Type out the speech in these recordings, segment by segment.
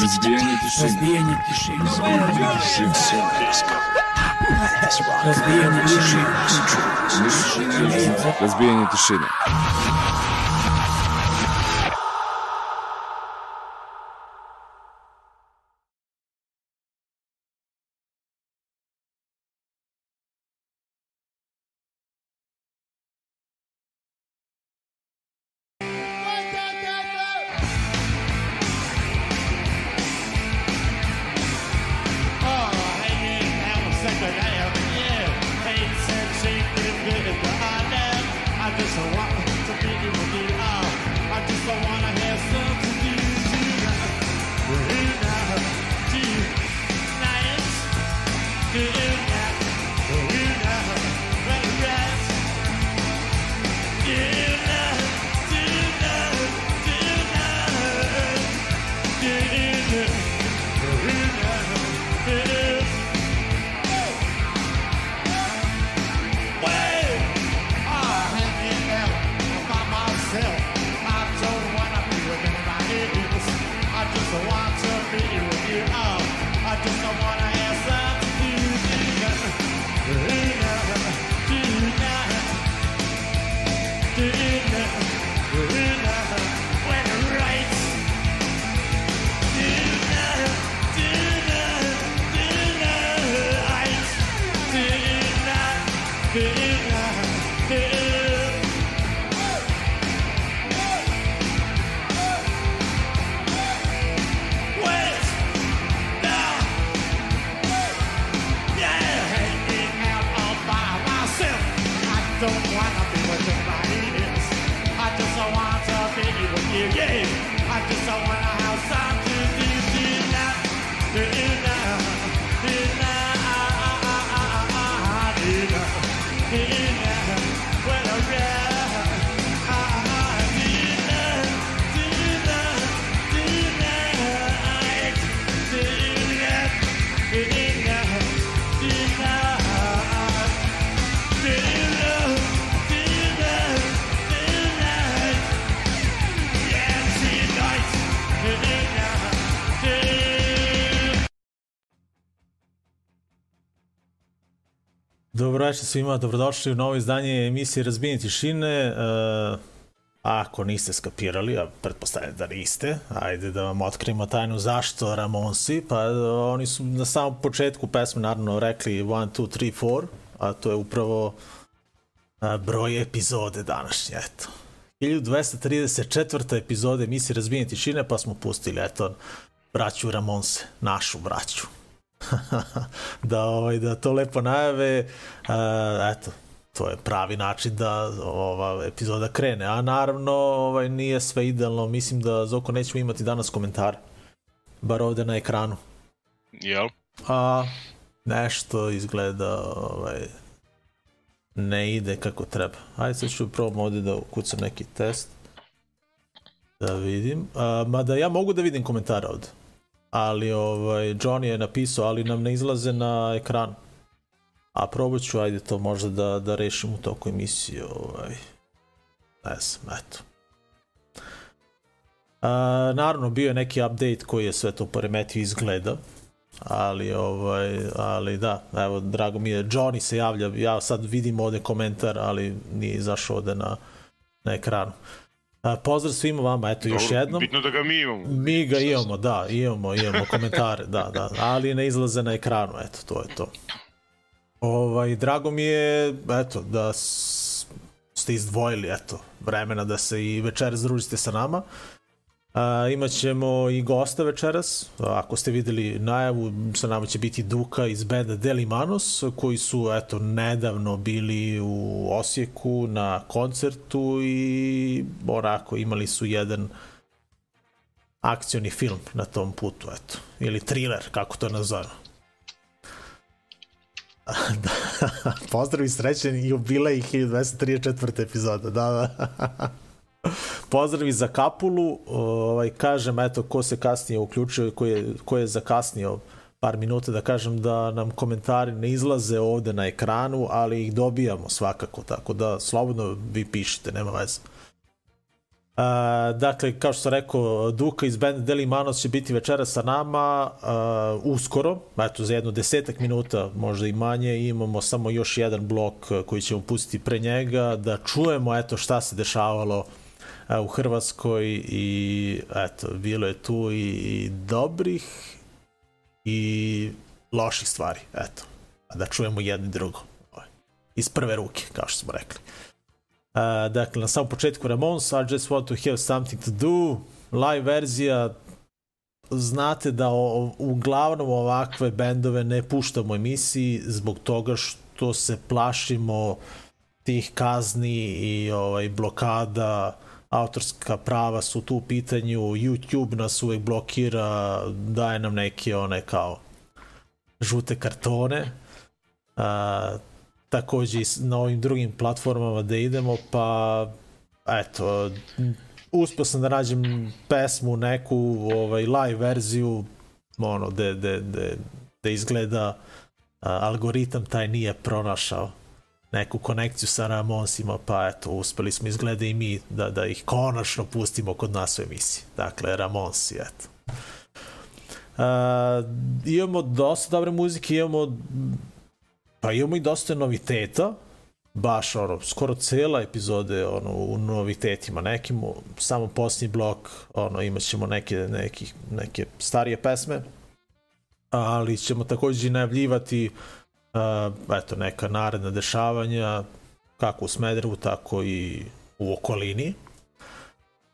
Разбей, не пиши. Разбей, не пиши. Разбей, не пиши. Все резко. Разбей, не večer svima, dobrodošli u novo izdanje emisije Razbijenje tišine. E, ako niste skapirali, a pretpostavljam da niste, ajde da vam otkrijemo tajnu zašto Ramonsi, pa oni su na samom početku pesme naravno rekli 1, 2, 3, 4, a to je upravo a, broj epizode današnje, eto. 1234. epizode emisije Razbijenje tišine, pa smo pustili, eto, braću Ramonse, našu braću. da, ovaj, da to lepo najave, uh, eto, to je pravi način da ova epizoda krene. A naravno, ovaj, nije sve idealno. Mislim da Zoko nećemo imati danas komentare. Bar ovde na ekranu. Jel? A nešto izgleda ovaj, ne ide kako treba. Ajde sad ću probam ovde da ukucam neki test. Da vidim. A, mada ja mogu da vidim komentare ovde ali ovaj, Johnny je napisao, ali nam ne izlaze na ekran. A probat ću, ajde to možda da, da rešim u toku emisije. Ovaj. Ne znam, eto. A, naravno, bio je neki update koji je sve to poremetio izgleda. Ali, ovaj, ali da, evo, drago mi je, Johnny se javlja, ja sad vidim ovde komentar, ali nije izašao ovde na, na ekranu. A, pozdrav svima vama, eto Dobro, još jednom. Bitno da ga mi imamo. Mi ga imamo, da, imamo, imamo komentare, da, da, ali ne izlaze na ekranu, eto, to je to. Ovaj, drago mi je, eto, da ste izdvojili, eto, vremena da se i večer združite sa nama. A, imaćemo i gosta večeras, ako ste videli najavu, sa nama će biti Duka iz benda Delimanos, koji su eto nedavno bili u Osijeku na koncertu i onako imali su jedan akcioni film na tom putu, eto, ili thriller, kako to nazovemo. da, pozdrav i srećen jubilej 1234. epizoda, da, da. Pozdravi za Kapulu, ovaj, kažem, eto, ko se kasnije uključio, ko je, ko je zakasnio par minuta, da kažem da nam komentari ne izlaze ovde na ekranu, ali ih dobijamo svakako, tako da slobodno vi pišite, nema veze. Uh, dakle, kao što sam rekao, Duka iz benda Deli Manos će biti večera sa nama uh, uskoro, eto za jedno desetak minuta, možda i manje, imamo samo još jedan blok koji ćemo pustiti pre njega, da čujemo eto šta se dešavalo u Hrvatskoj i eto, bilo je tu i, i dobrih i loših stvari, eto, da čujemo jedno i drugo, ovaj, iz prve ruke, kao što smo rekli. Uh, dakle, na samom početku Ramones, I just want to have something to do, live verzija, znate da o, uglavnom ovakve bendove ne puštamo emisiji zbog toga što se plašimo tih kazni i ovaj blokada autorska prava su tu u pitanju YouTube nas uvek blokira daje nam neke one kao žute kartone. Uh, takođe i na ovim drugim platformama da idemo, pa eto, uspio sam da nađem pesmu, neku ovaj, live verziju, ono, de izgleda a, algoritam taj nije pronašao neku konekciju sa Ramonsima, pa eto, uspeli smo izgleda i mi da, da ih konačno pustimo kod nas u emisiji. Dakle, Ramonsi, eto. Uh, imamo dosta dobre muzike, imamo Pa imamo i dosta noviteta, baš ono, skoro cela epizode ono, u novitetima nekim, samo posljednji blok ono, imat ćemo neke, neki, neke starije pesme, ali ćemo takođe najavljivati uh, eto, neka naredna dešavanja, kako u Smederu, tako i u okolini.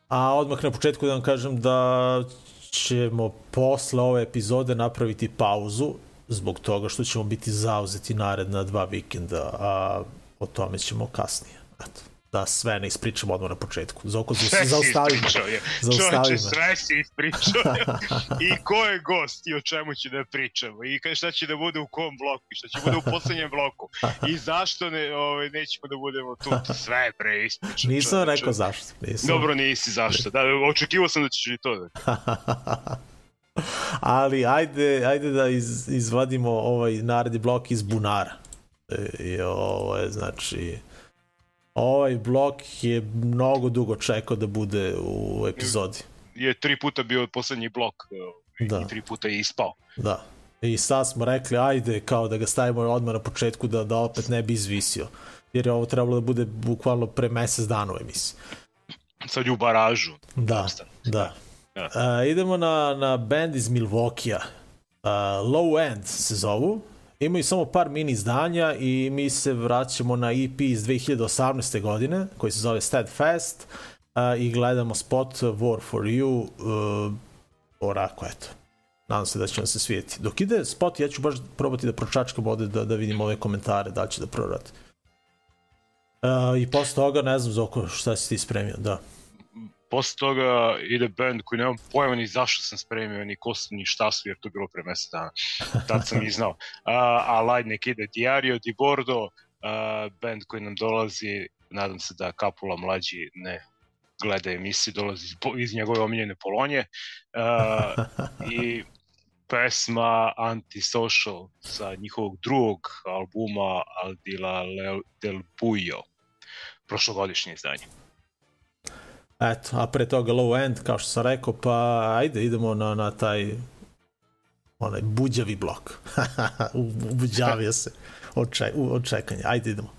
A odmah na početku da vam kažem da ćemo posle ove epizode napraviti pauzu zbog toga što ćemo biti zauzeti naredna dva vikenda, a o tome ćemo kasnije. Eto da sve ne ispričamo odmah na početku. Za oko Sve si zaustavimo. ispričao je. Čovječe, sve si ispričao. I ko je gost i o čemu će da pričamo. I šta će da bude u kom bloku. I šta će bude u poslednjem bloku. I zašto ne, ovaj, nećemo da budemo tu. Sve je pre ispričao. Nisam čovječe. rekao zašto. Nisam. Dobro, nisi zašto. Da, očekivao sam da ćeš i to da. Ali ajde, ajde da iz, izvadimo ovaj naredni blok iz bunara. E, I ovo je, znači, ovaj blok je mnogo dugo čekao da bude u epizodi. Je tri puta bio poslednji blok e, da. i tri puta je ispao. Da. I sad smo rekli, ajde, kao da ga stavimo odmah na početku da, da opet ne bi izvisio. Jer je ovo trebalo da bude bukvalno pre mesec dana u emisiji. Sad je u baražu. Da, da. Uh, idemo na, na band iz Milvokija. Uh, Low End se zovu. Imaju samo par mini izdanja i mi se vraćamo na EP iz 2018. godine koji se zove Steadfast uh, i gledamo spot War for You uh, orako, eto. Nadam se da će vam se svijeti. Dok ide spot, ja ću baš probati da pročačkam ovde da, da vidim ove komentare, da će da prorati. Uh, I posle toga, ne znam, Zoko, šta si ti spremio, da posle toga ide band koji nemam pojma ni zašto sam spremio, ni ko su, ni šta su, jer to je bilo pre mesec dana. Tad sam i znao. Uh, a Lajdnik ide Diario di Bordo, uh, band koji nam dolazi, nadam se da Kapula mlađi ne gleda emisiju, dolazi iz, iz njegove omiljene Polonje. Uh, I pesma Antisocial sa njihovog drugog albuma Aldila del Buio, prošlogodišnje izdanje. Eto, a pre toga low end, kao što sam rekao, pa ajde, idemo na, na taj onaj buđavi blok. Ubuđavio se od, ček, od čekanja. Ajde, idemo.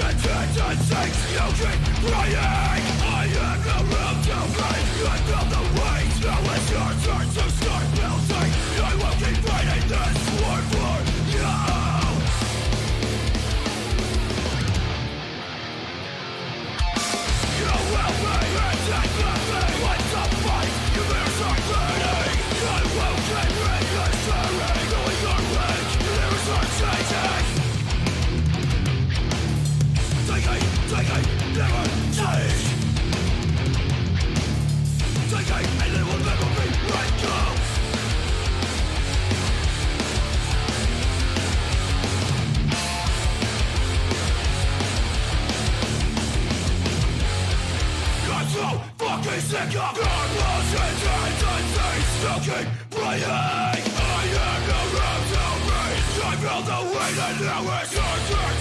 I am the room to fight You. feel the weight Now it's your turn to stop fucking sick of Godless intent and things Fucking bleeding I am the raptor I feel the weight and now it's hurting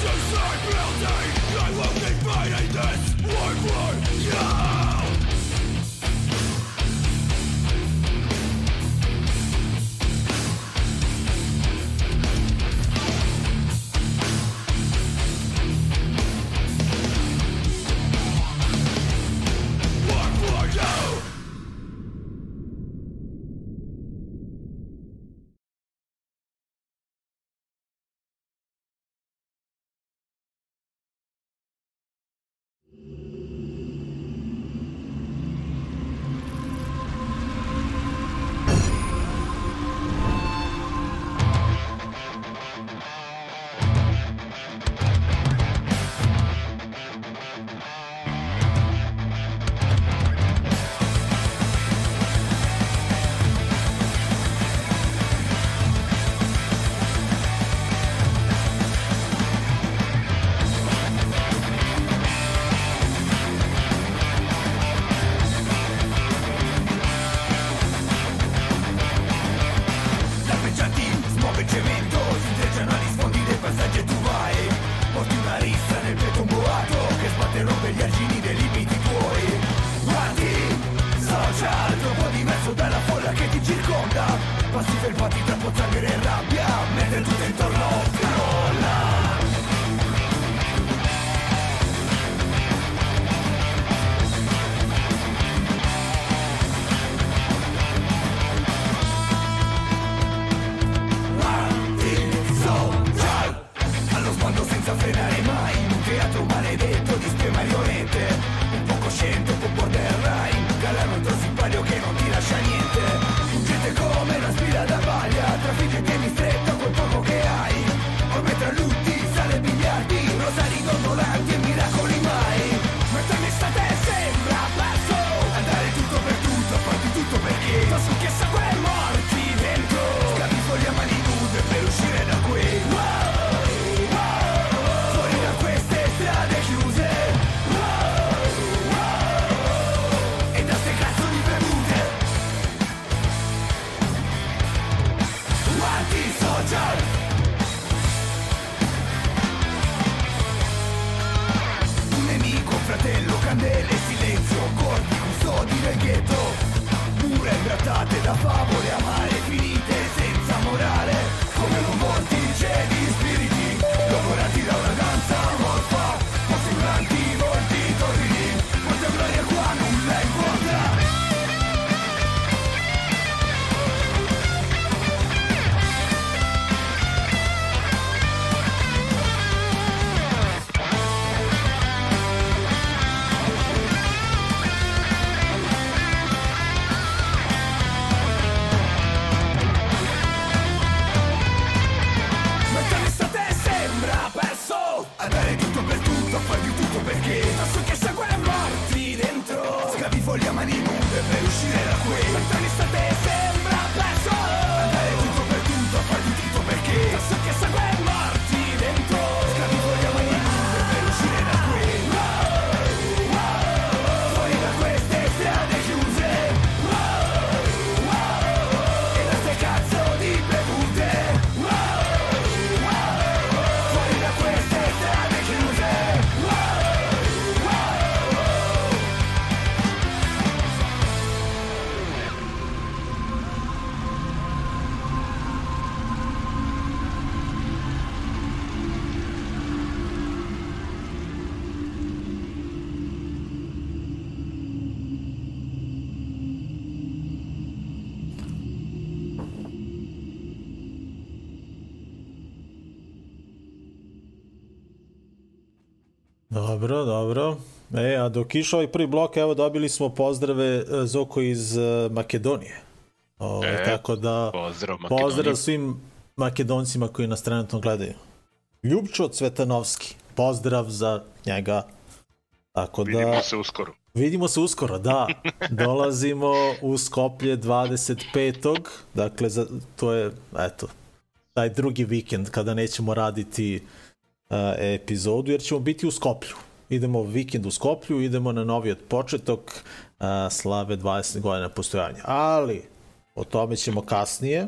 Dok išao ovaj prvi blok, evo dobili smo pozdrave e, Zoko iz e, Makedonije. O, e, tako da, pozdrav, pozdrav svim makedoncima koji nas trenutno gledaju. Ljubčo Cvetanovski, pozdrav za njega. Tako da, vidimo se uskoro. Vidimo se uskoro, da. Dolazimo u Skoplje 25. Dakle, za, to je, eto, taj drugi vikend kada nećemo raditi uh, epizodu, jer ćemo biti u Skoplju idemo vikend u Skoplju, idemo na novi od početok a, slave 20 godina postojanja. Ali, o tome ćemo kasnije.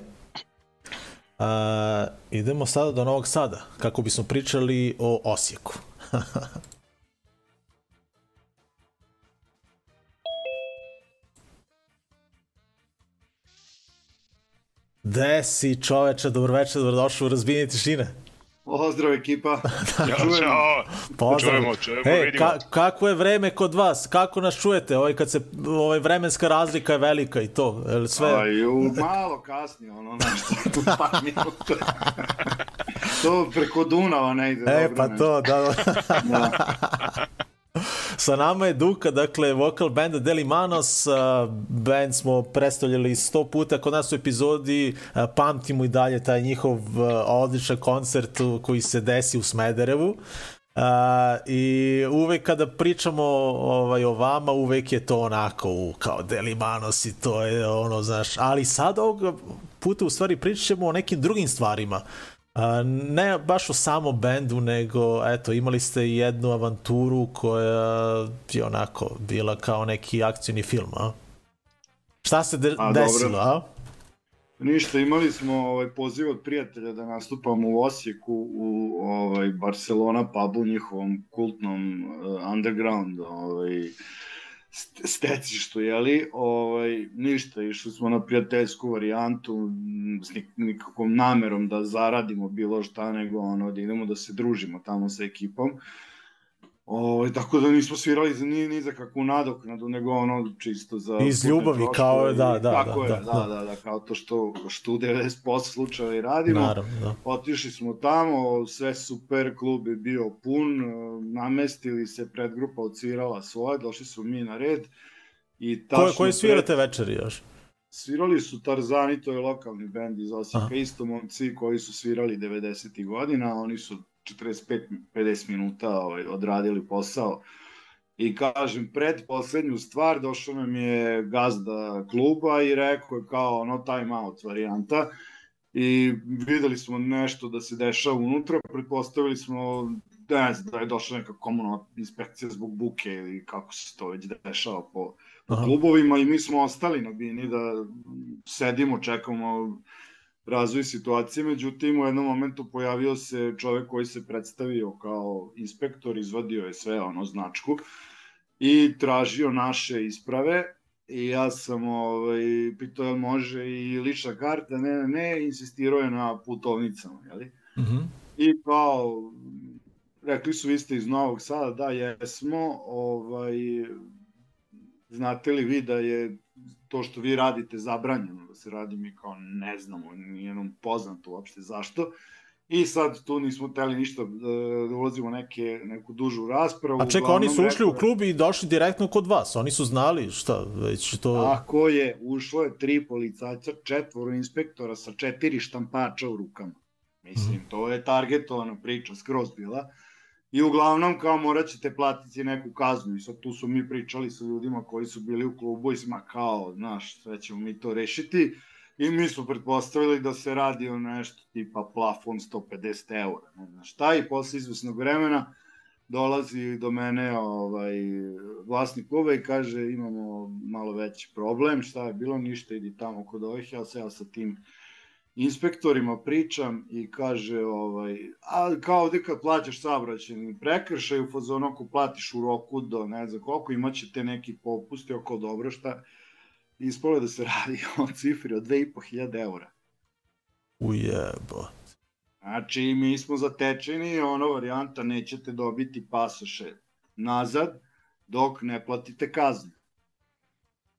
A, idemo sada do Novog Sada, kako bismo pričali o Osijeku. Desi čoveče, dobroveče, dobrodošao u razbijenje tišine. Pozdrav ekipa. Ja, čao. Pozdrav. Čujemo, čujemo, Ej, vidimo. ka, kako je vreme kod vas? Kako nas čujete? Ovaj, kad se, ovaj, vremenska razlika je velika i to. Jel sve... Aj, u, malo kasnije, ono, nešto, tu minuta. to preko Dunava ne ide E, dobro. pa nešto. to, da, da. Sa nama je Duka, dakle, vokal benda Deli Manos. Band smo predstavljali sto puta kod nas u epizodi. Pamtimo i dalje taj njihov odličan koncert koji se desi u Smederevu. Uh, I uvek kada pričamo ovaj, o vama, uvek je to onako u, kao Deli Manos i to je ono, znaš, ali sad ovog puta u stvari pričat ćemo o nekim drugim stvarima. A, ne baš o samom bendu, nego eto, imali ste jednu avanturu koja je onako bila kao neki akcijni film, a? Šta se de A, desilo, dobro. a? Ništa, imali smo ovaj poziv od prijatelja da nastupamo u Osijeku u ovaj Barcelona pubu njihovom kultnom uh, underground ovaj stecištu, jeli, ovaj, ništa, išli smo na prijateljsku varijantu s nik- nikakvom namerom da zaradimo bilo šta, nego ono, da idemo da se družimo tamo sa ekipom. Ovaj, tako da nismo svirali ni, ni za kakvu nadoknadu, nego ono čisto za... Iz ljubavi, troškove kao, i- da, da, tako da, je, da, da, da. da, da, kao to što, što u 90% slučajeva i radimo. Naravno, da. Otišli smo tamo, sve super, klub je bio pun, e, namestili se, predgrupa odsvirala svoje, došli smo mi na red. I Koje, tačno koje pred- svirate večeri još? Svirali su Tarzani, to je lokalni bend iz Osijeka, Aha. isto momci koji su svirali 90. godina, oni su 45-50 minuta ovaj, odradili posao. I kažem, pred poslednju stvar došao nam je gazda kluba i rekao je kao ono time out varijanta i videli smo nešto da se dešava unutra, pretpostavili smo ne znam, da je došla neka komunalna inspekcija zbog buke ili kako se to već dešava po, po klubovima i mi smo ostali na bini da sedimo, čekamo razvoj situacije, međutim u jednom momentu pojavio se čovek koji se predstavio kao inspektor, izvadio je sve ono značku i tražio naše isprave i ja sam ovaj, pitao jel može i lična karta, ne, ne, ne, insistirao je na putovnicama, jeli? Mhm. I kao, rekli su vi ste iz Novog Sada, da jesmo, ovaj, znate li vi da je to što vi radite zabranjeno da se radi, mi kao ne znamo, nije nam poznato uopšte zašto. I sad tu nismo teli ništa da, da ulazimo neke, neku dužu raspravu. A čekaj, oni su ušli u klub i došli direktno kod vas. Oni su znali šta, već to... Tako je, ušlo je tri policajca, četvoro inspektora sa četiri štampača u rukama. Mislim, to je targetovana priča, skroz bila. I uglavnom, kao morat ćete platiti neku kaznu. I sad tu su mi pričali sa ljudima koji su bili u klubu i sma kao, znaš, sve ćemo mi to rešiti. I mi smo pretpostavili da se radi o nešto tipa plafon 150 eura, ne znam šta. I posle izvesnog vremena dolazi do mene ovaj vlasnik kluba i kaže imamo malo veći problem, šta je bilo, ništa, idi tamo kod ovih, ja se ja sa tim inspektorima pričam i kaže ovaj a kao ovde kad plaćaš saobraćajni prekršaj u fazonu ako platiš u roku do ne znam koliko imaćete neki popust i oko dobro šta ispalo je da se radi o cifri od 2500 eura. Ujebo. Znači, mi smo zatečeni, ono varijanta nećete dobiti pasoše nazad dok ne platite kaznu.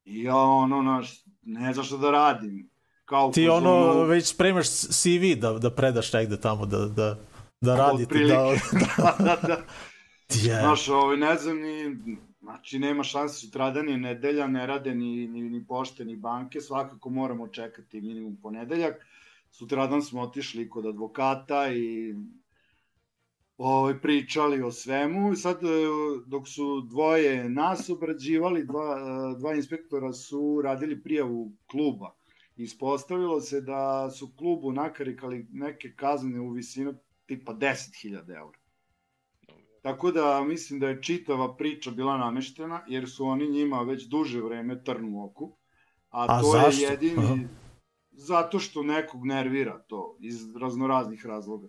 I ja ono, naš, ne znam šta da radim. Kao Ti ono fazonu- već spremaš CV da, da predaš negde tamo, da, da, da radite. Otprilike. Da, da, da. yeah. Znaš, ovaj, ne znam ni, znači nema šanse, sutradan je nedelja, ne rade ni, ni, ni pošte, ni banke, svakako moramo čekati minimum ponedeljak. Sutradan smo otišli kod advokata i ovaj, pričali o svemu. Sad, e, dok su dvoje nas obrađivali, dva, e, dva inspektora su radili prijavu kluba. Ispostavilo se da su klubu nakarikali neke kazne u visinu tipa 10.000 eura. Tako da mislim da je čitava priča bila nameštena, jer su oni njima već duže vreme trnu oku. A, A to zašto? je jedini, Aha. zato što nekog nervira to iz raznoraznih razloga.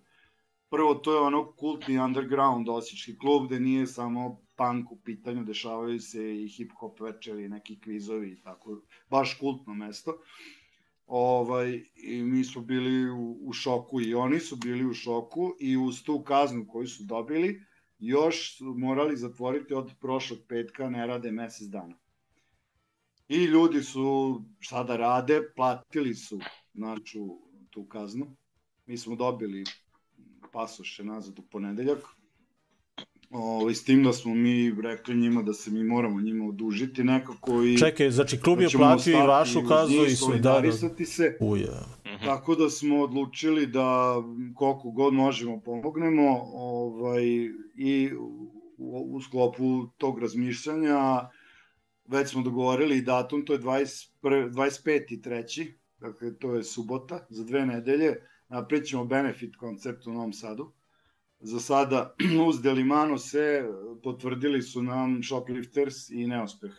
Prvo, to je ono kultni underground osječki klub gde nije samo punk u pitanju, dešavaju se i hip-hop večeri, neki kvizovi i tako, baš kultno mesto. Ovaj, I mi smo bili u, u šoku i oni su bili u šoku i uz tu kaznu koju su dobili, još su morali zatvoriti od prošlog petka, ne rade mesec dana. I ljudi su, šta da rade, platili su znači, tu kaznu. Mi smo dobili pasoše nazad u ponedeljak. O, s tim da smo mi rekli njima da se mi moramo njima odužiti nekako i... Čekaj, znači klub da je ćemo platio i vašu njih, i. Da, da, solidarisati se. uja. Tako da smo odlučili da koliko god možemo pomognemo ovaj, i u, u sklopu tog razmišljanja već smo dogovorili datum, to je 21, 25. treći, dakle to je subota, za dve nedelje, napravit ćemo benefit koncert u Novom Sadu. Za sada uz Delimano se potvrdili su nam Shoplifters i Neuspeh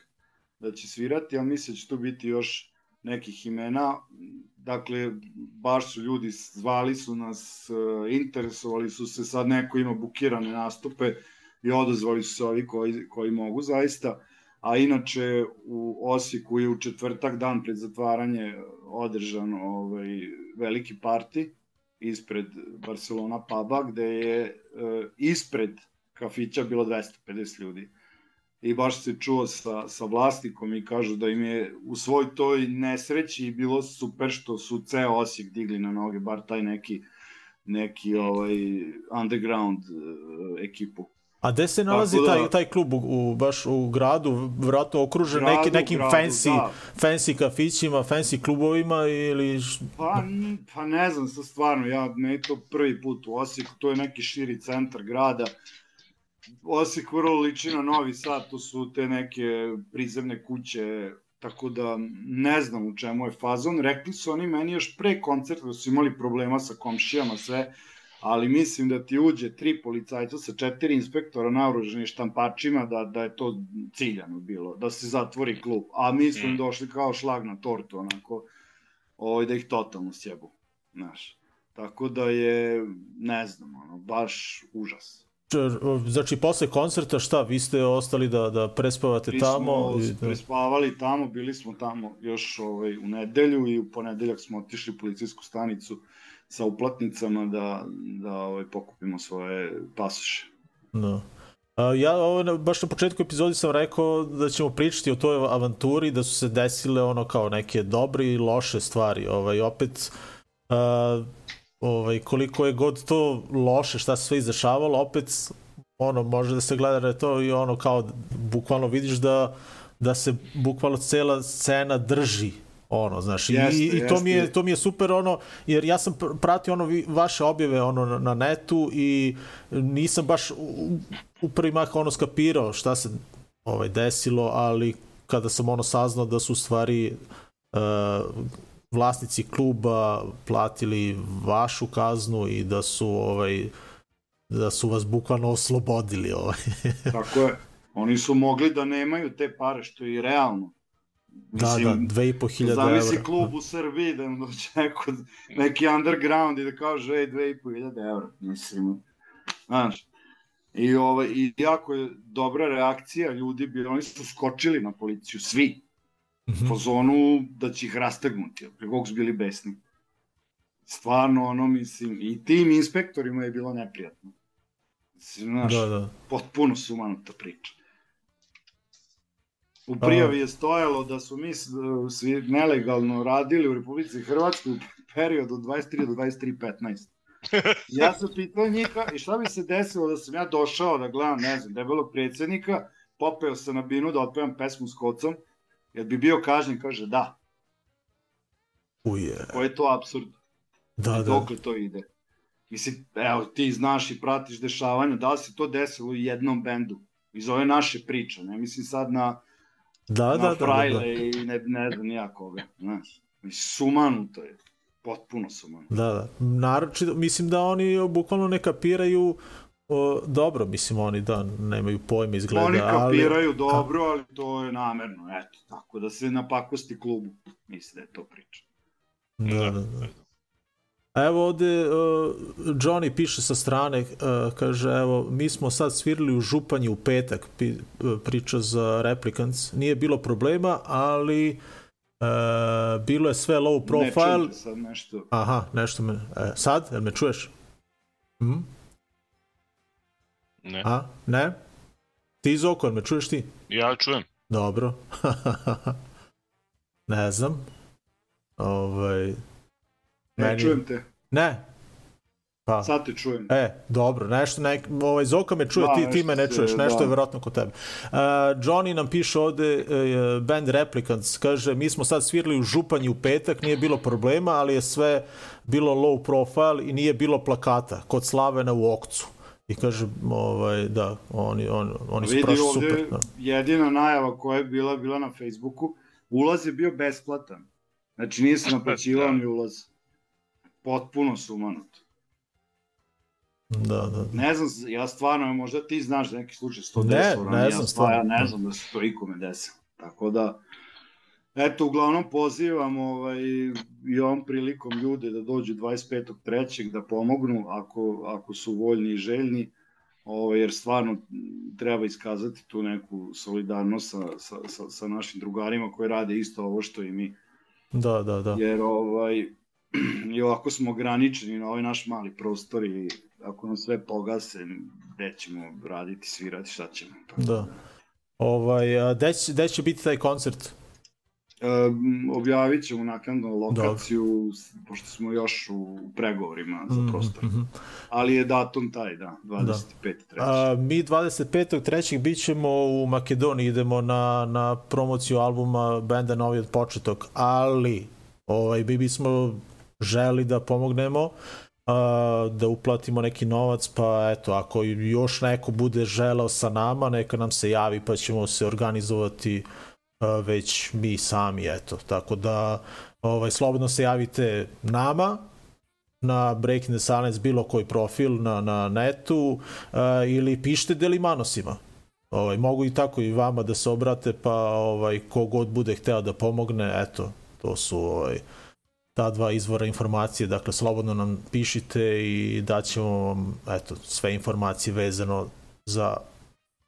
da će svirati, ali mislim da će tu biti još nekih imena. Dakle, baš su ljudi zvali su nas, eh, interesovali su se, sad neko ima bukirane nastupe i odozvali su se ovi koji, koji mogu zaista. A inače u Osijeku je u četvrtak dan pred zatvaranje održan ovaj, veliki parti ispred Barcelona puba gde je e, ispred kafića bilo 250 ljudi i baš se čuo sa, sa vlasnikom i kažu da im je u svoj toj nesreći bilo super što su ceo Osijek digli na noge, bar taj neki neki ovaj underground uh, ekipu. A gde se nalazi da- taj, taj klub u, u, baš u gradu, vratno okružen Gradu, neki, nekim gradu, fancy, da. fancy kafićima, fancy klubovima ili... Pa, pa ne znam, sad stvarno, ja, me je to prvi put u Osijeku, to je neki širi centar grada. Osijek vrlo liči na Novi Sad, to su te neke prizemne kuće, tako da ne znam u čemu je fazon. Rekli su oni meni još pre koncerta da su imali problema sa komšijama, sve, ali mislim da ti uđe tri policajca sa četiri inspektora naoruženi štampačima, da, da je to ciljano bilo, da se zatvori klub. A mi smo im došli kao šlag na tortu, onako, ovaj, da ih totalno sjebu, znaš. Tako da je, ne znam, ono, baš užas. Znači, posle koncerta šta, vi ste ostali da, da prespavate Mi tamo? smo i da... prespavali tamo, bili smo tamo još ovaj, u nedelju i u ponedeljak smo otišli u policijsku stanicu sa uplatnicama da, da ovaj, pokupimo svoje pasoše. Da. A, ja ovo, baš na početku epizodi sam rekao da ćemo pričati o toj avanturi, da su se desile ono kao neke dobre i loše stvari. Ovaj, opet, a, ovaj, koliko je god to loše, šta se sve izdešavalo, opet ono, može da se gleda da to i ono kao, bukvalno vidiš da, da se bukvalno cela scena drži ono, znaš, i, Jeste, i to mi je to mi je super ono jer ja sam pr- pratio ono vaše objave ono na, na netu i nisam baš u, u prvi mah ono skapirao šta se ovaj desilo, ali kada sam ono saznao da su stvari uh, vlasnici kluba platili vašu kaznu i da su ovaj da su vas bukvalno oslobodili ovaj. Tako je. Oni su mogli da nemaju te pare, što je i realno. Da, da, dve i po hiljada Zamisli evra. klub u Srbiji da im dođe neko, neki underground i da kaže, ej, dve i po hiljade evra. Mislim, znaš. I, ovaj, I jako je dobra reakcija ljudi, bili, oni su skočili na policiju, svi, Mhm. po zonu da će ih rastegnuti, kako su bili besni. Stvarno, ono, mislim, i tim inspektorima je bilo neprijatno. Mislim, znaš, Da, da. potpuno sumanuta priča. U prijavi je stojalo da su mi svi nelegalno radili u Republici Hrvatskoj u periodu od 23 do 23.15. Ja sam pitao njika i šta bi se desilo da sam ja došao da gledam, ne znam, debelog predsjednika, popeo sam na binu da otpevam pesmu s kocom, jer bi bio kažnjen, kaže da. Uje. Koji je to absurd? Da, da. Dokle to ide? Mislim, evo, ti znaš i pratiš dešavanja, da li se to desilo u jednom bendu? Iz ove naše priče, ne mislim sad na, Da, da, da, da, da. I ne, ne znam nija koga, znaš. Sumanuto je, potpuno sumanuto. Da, da. Naročito, mislim da oni bukvalno ne kapiraju o, dobro, mislim oni da nemaju pojma izgleda, Oni ali kapiraju dobro, ali to je namerno, eto, tako da se napakosti klubu, mislim da je to priča. Da, da, da. Evo ovde uh, Johnny piše sa strane, uh, kaže evo mi smo sad svirali u Županji u petak, pi, uh, priča za Replicants, nije bilo problema, ali uh, bilo je sve low profile. Ne čujte sad nešto. Aha, nešto me... E, sad, jel me čuješ? Hm? Ne. A, ne? Ti Zoko, jel me čuješ ti? Ja čujem. Dobro. ne znam. Ovaj... Ne čujem te. Ne. Pa. Sad te čujem. E, dobro, nešto, nek, ovaj, Zoka me čuje, Da, ti, ti me ne se- čuješ, nešto da. je verovatno kod tebe. Uh, Johnny nam piše ovde, uh, band Replicants, kaže, mi smo sad svirali u Županji u petak, nije bilo problema, ali je sve bilo low profile i nije bilo plakata, kod Slavena u Okcu. I kaže, ovaj, da, oni, on, oni su ovde, super. Da. jedina najava koja je bila, bila na Facebooku, ulaz je bio besplatan. Znači nije se naplaćivao Da. ni ulaz. Potpuno sumanuto. Da, da, da. Ne znam, ja stvarno, možda ti znaš za neki slučaj 110 Ne, eura, ne ja znam stvarno, ja stvarno. ne znam da se to ikome desilo. Tako da, eto, uglavnom pozivam ovaj, i ovom prilikom ljude da dođu 25.3. da pomognu ako, ako su voljni i željni, ovaj, jer stvarno treba iskazati tu neku solidarnost sa, sa, sa, sa našim drugarima koji rade isto ovo što i mi. Da, da, da. Jer ovaj, i ovako smo ograničeni na ovaj naš mali prostor i ako nam sve pogase, gde ćemo raditi, svirati, šta ćemo. Da. Ovaj, a gde će, gde će biti taj koncert? Um, objavit ćemo naknadno lokaciju, s- pošto smo još u pregovorima za prostor. Mhm, mhm. Ali je datum taj, da, 25. A, mi 25.3. bit ćemo u Makedoniji, idemo na, na promociju albuma benda Novi od početok, ali ovaj, mi bismo želi da pomognemo da uplatimo neki novac, pa eto, ako još neko bude želeo sa nama, neka nam se javi, pa ćemo se organizovati već mi sami, eto, tako da ovaj, slobodno se javite nama, na Breaking the Silence bilo koji profil na, na netu uh, ili pišite Delimanosima. Ovaj, mogu i tako i vama da se obrate, pa ovaj, kogod bude hteo da pomogne, eto, to su ovaj, ta dva izvora informacije, dakle slobodno nam pišite i daćemo vam eto, sve informacije vezano za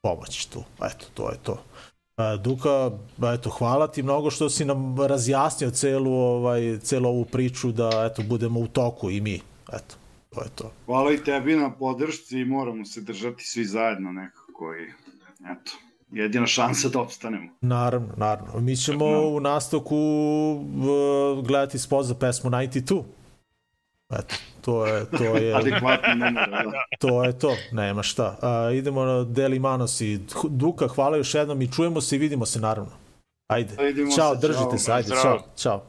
pomoć tu. Eto, to je to. E, Duka, eto, hvala ti mnogo što si nam razjasnio celu, ovaj, celu ovu priču da eto, budemo u toku i mi. Eto, to je to. Hvala i tebi na podršci i moramo se držati svi zajedno nekako i eto, jedina šansa da opstanemo. Naravno, naravno. Mi ćemo Da. u nastavku uh, gledati spot za pesmu 92. Eto, to je, to je, Adekvatno numero, da. to je to, nema šta. A, idemo na Deli Manos i Duka, hvala još jednom i čujemo se i vidimo se naravno. Ajde, Vidimo ćao, se, držite ćao. se, ajde, Zdravo. ćao, ćao.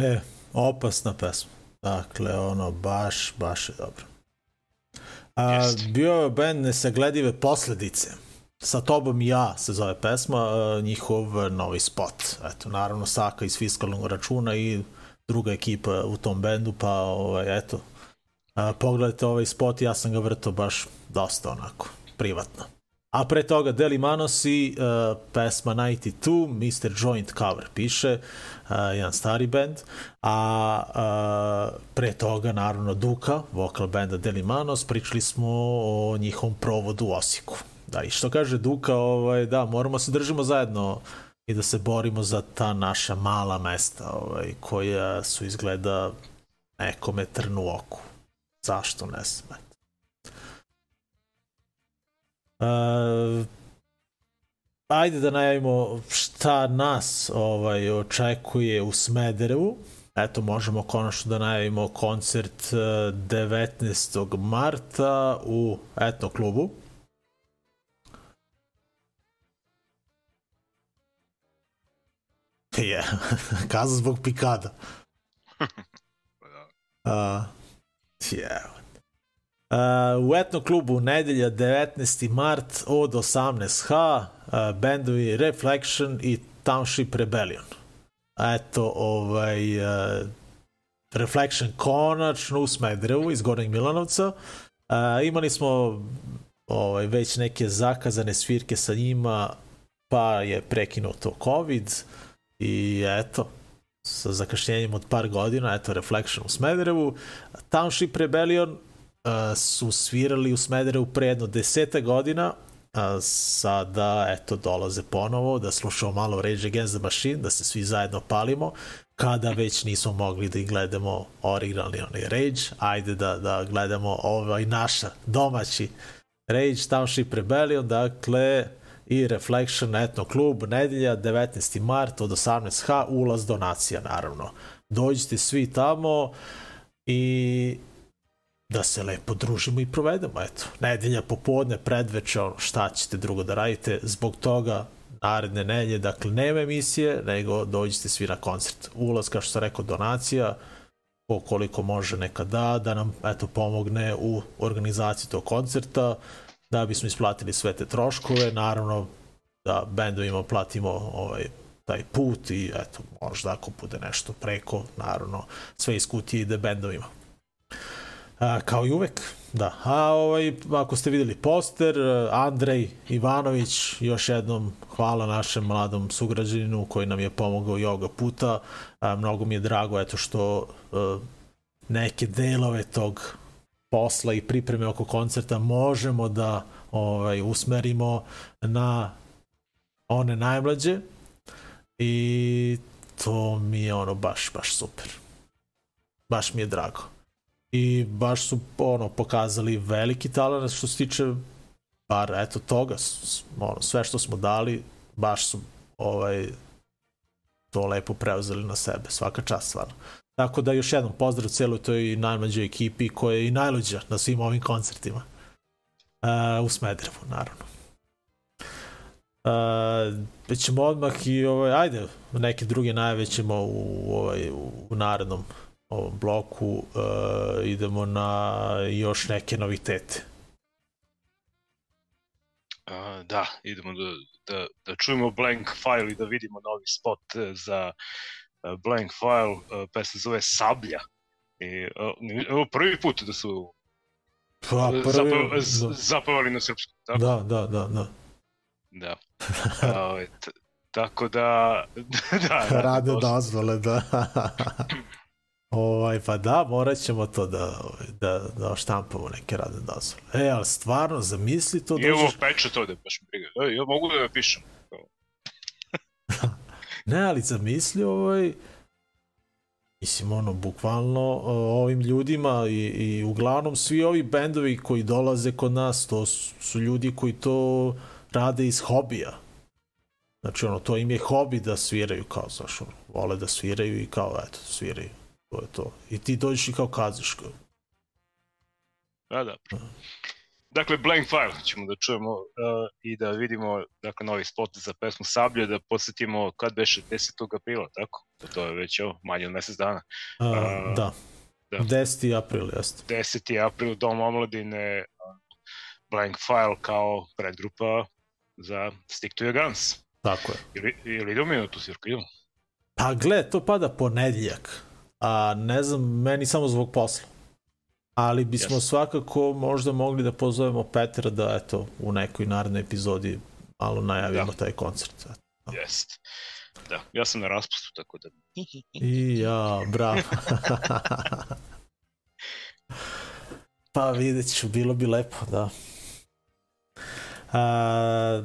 E, opasna pesma. Dakle, ono, baš, baš je dobro. A, bio je band Nesagledive posledice. Sa tobom i ja se zove pesma, a, njihov novi spot. Eto, naravno Saka iz fiskalnog računa i druga ekipa u tom bendu, pa ovaj, eto, a, pogledajte ovaj spot, ja sam ga vrto baš dosta onako, privatno. A pre toga Deli Manos i uh, pesma 92, Mr. Joint cover piše, uh, jedan stari band, a uh, pre toga naravno Duka, vokal benda Deli Manos, pričali smo o njihovom provodu u Osijeku. Da, i što kaže Duka, ovaj, da, moramo se držimo zajedno i da se borimo za ta naša mala mesta ovaj, koja su izgleda nekome trnu oku. Zašto ne sme? Uh, ajde da najavimo šta nas ovaj očekuje u Smederevu. Eto, možemo konačno da najavimo koncert eh, 19. marta u Etno klubu. Je, kaza zbog pikada. Uh, je, Uh, u etno klubu nedelja 19. mart od 18h uh, bendovi Reflection i Township Rebellion. Eto, ovaj uh, Reflection konačno u Smedrevu iz Gornjeg Milanovca. Uh, imali smo ovaj, već neke zakazane svirke sa njima, pa je prekinuto COVID i eto, sa zakašnjenjem od par godina, eto Reflection u Smederevu. Township Rebellion su svirali u Smederevu pre jedno deseta godina, a sada eto dolaze ponovo da slušamo malo Rage Against the Machine, da se svi zajedno palimo, kada već nismo mogli da gledamo originalni onaj Rage, ajde da, da gledamo ovaj naša domaći Rage Township Rebellion, dakle i Reflection Etno klub, nedelja 19. mart od 18h, ulaz donacija naravno. Dođite svi tamo i da se lepo družimo i provedemo, eto. Nedelja popodne, predveče, ono, šta ćete drugo da radite, zbog toga naredne nedelje, dakle, nema emisije, nego dođite svi na koncert. Ulaz, kao što sam rekao, donacija, ko koliko može neka da, da nam, eto, pomogne u organizaciji tog koncerta, da bismo isplatili sve te troškove, naravno da bendovima platimo ovaj, taj put i eto, možda ako bude nešto preko, naravno, sve iz kutije ide bendovima. A, kao i uvek, da. A ovaj, ako ste videli poster, Andrej Ivanović, još jednom hvala našem mladom sugrađaninu koji nam je pomogao i ovoga puta. A, mnogo mi je drago eto što a, neke delove tog posla i pripreme oko koncerta možemo da ovaj usmerimo na one najmlađe i to mi je ono baš baš super. Baš mi je drago i baš su ono pokazali veliki talent što se tiče bar eto toga ono sve što smo dali baš su ovaj to lepo preuzeli na sebe svaka čast stvarno. Tako da još jednom pozdrav celoj toj najmlađoj ekipi koja je i najluđa na svim ovim koncertima. Uh, u Smederevu naravno. Uh, ćemo odmah i ovaj, ajde, neke druge najave ćemo u, ovaj, u narednom ovom bloku uh, idemo na još neke novitete. A, da, idemo da, da, da čujemo Blank File i da vidimo novi spot e, za e, Blank File, pesma se zove Sablja. I, e, ovo prvi put da su Pa, prvi, zapev, z- zapevali na srpskom, tako? da, da, da, da. Da. T- tako da... da, Rade dosta. dozvole, da. ovaj, pa da, morat ćemo to da, ovaj, da, da štampamo neke rade dozvole. E, ali stvarno, zamisli to dođeš... pečat ovde, baš mi briga. E, ja mogu da ga pišem. Ne, ali zamisli ovaj... Mislim, ono, bukvalno ovim ljudima i, i uglavnom svi ovi bendovi koji dolaze kod nas, to su, su ljudi koji to rade iz hobija. Znači, ono, to im je hobi da sviraju, kao, znaš, ono, vole da sviraju i kao, eto, sviraju. To je to. I ti dođeš i kao kaziš, kao, Da, da. Dakle, Blank File ćemo da čujemo uh, i da vidimo dakle, novi spot za pesmu Sablje, da podsjetimo kad beše 10. aprila, tako? To je već ovo, manje od mesec dana. A, A, da. da. 10. april, jeste. 10. april, Dom omladine, uh, Blank File kao predgrupa za Stick to Your Guns. Tako je. Ili, ili idemo mi na tu svirku, idemo? Pa gle, to pada ponedjeljak. A ne znam, meni samo zbog posla. Ali bismo Jasno. svakako možda mogli da pozovemo Petra da eto u nekoj narednoj epizodi malo najavimo Da. taj koncert. Eto. Jest. Da, ja sam na raspustu, tako da... I ja, bravo. pa vidjet ću, bilo bi lepo, da.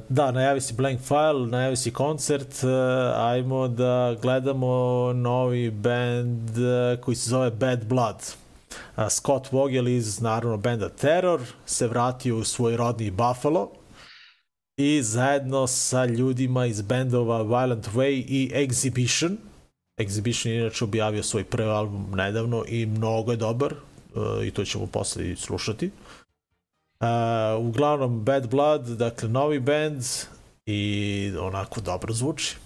Da, najavi si Blank File, najavi si koncert, ajmo da gledamo novi band koji se zove Bad Blood. Scott Vogel iz, naravno, benda Terror se vratio u svoj rodni Buffalo i zajedno sa ljudima iz bendova Violent Way i Exhibition Exhibition je inače objavio svoj prvi album nedavno i mnogo je dobar i to ćemo posle slušati. Uh, uglavnom Bad Blood, dakle novi band i onako dobro zvuči.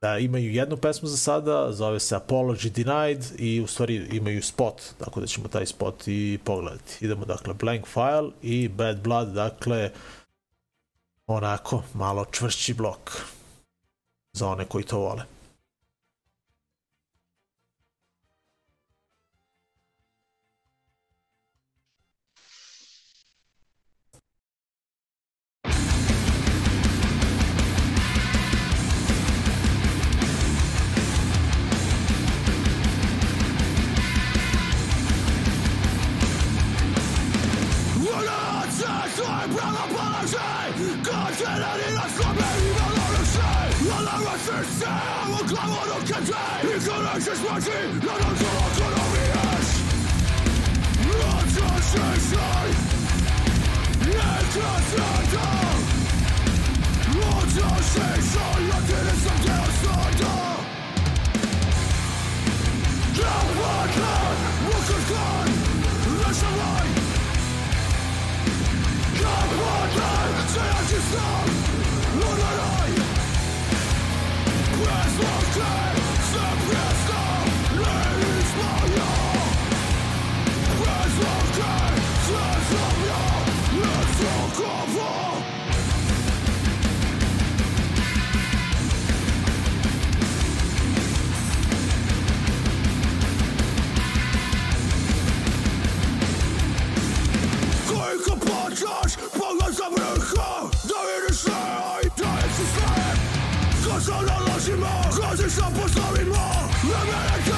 Da, imaju jednu pesmu za sada, zove se Apology Denied i u stvari imaju spot, tako da ćemo taj spot i pogledati. Idemo dakle Blank File i Bad Blood, dakle onako malo čvršći blok za one koji to vole. prawa pależy Kaczyna nie na słabej i walory się Ale rasysty omokłało rokiety I kolej się śmieci na rękowa korowi jeść Odrzucij Nie krasnata Odrzucij się Jedyny co nie osada Dzień w latach Walker's gone Christ was dead Some push not in war. America!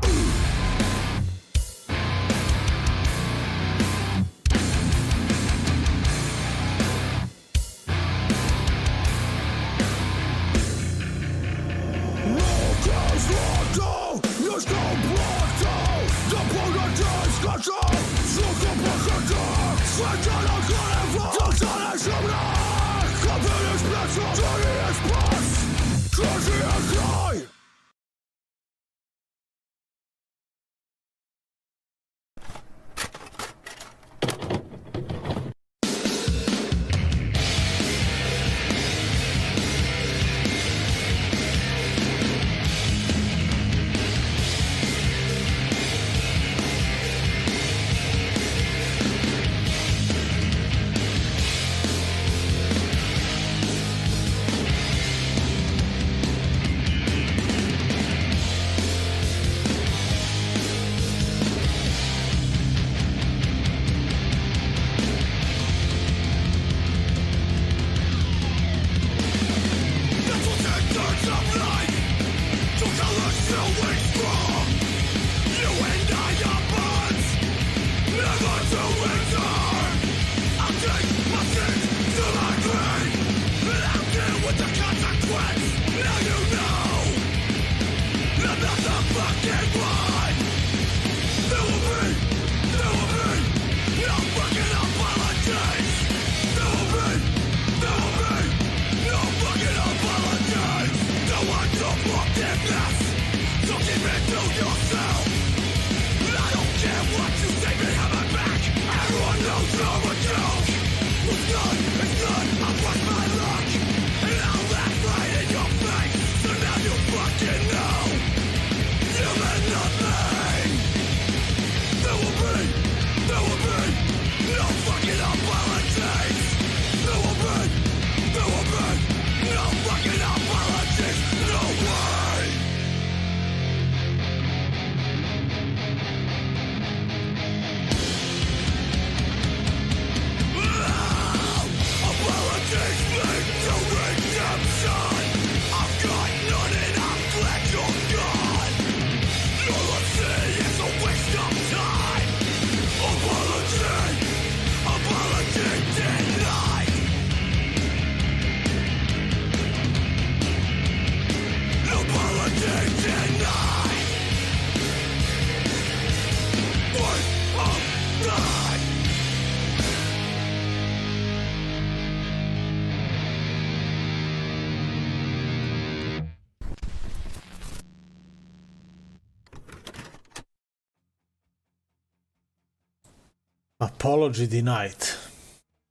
Apology Denied.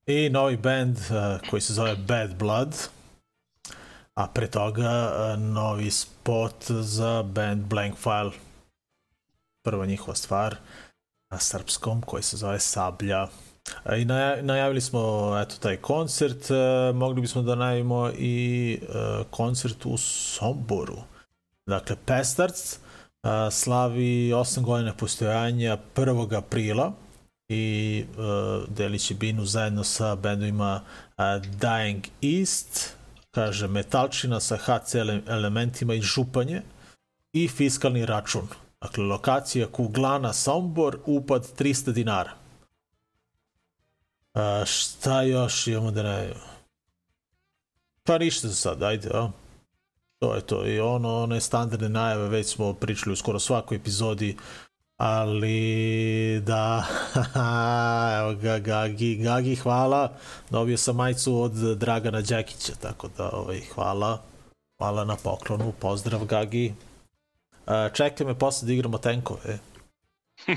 I novi band uh, koji se zove Bad Blood. A pre toga uh, novi spot za band Blank File. Prva njihova stvar na srpskom koji se zove Sablja. I naja, najavili smo eto taj koncert, uh, mogli bismo da najavimo i uh, koncert u Somboru. Dakle, Pestarc uh, slavi 8 godina postojanja 1. aprila i uh, delići binu zajedno sa bendovima uh, Dying East, kaže metalčina sa HC elementima i županje i fiskalni račun. Dakle, lokacija Kuglana Sombor, upad 300 dinara. Uh, šta još imamo da ne... Pa ništa za sad, ajde, a? To je to. I ono, one standardne najave, već smo pričali u skoro svakoj epizodi ali da evo ga Gagi, Gagi hvala. Dobio sam majicu od Dragana Đakića tako da ovaj, hvala. Hvala na poklonu, pozdrav Gagi. Uh, čekaj me posle da igramo tenkove. Uh,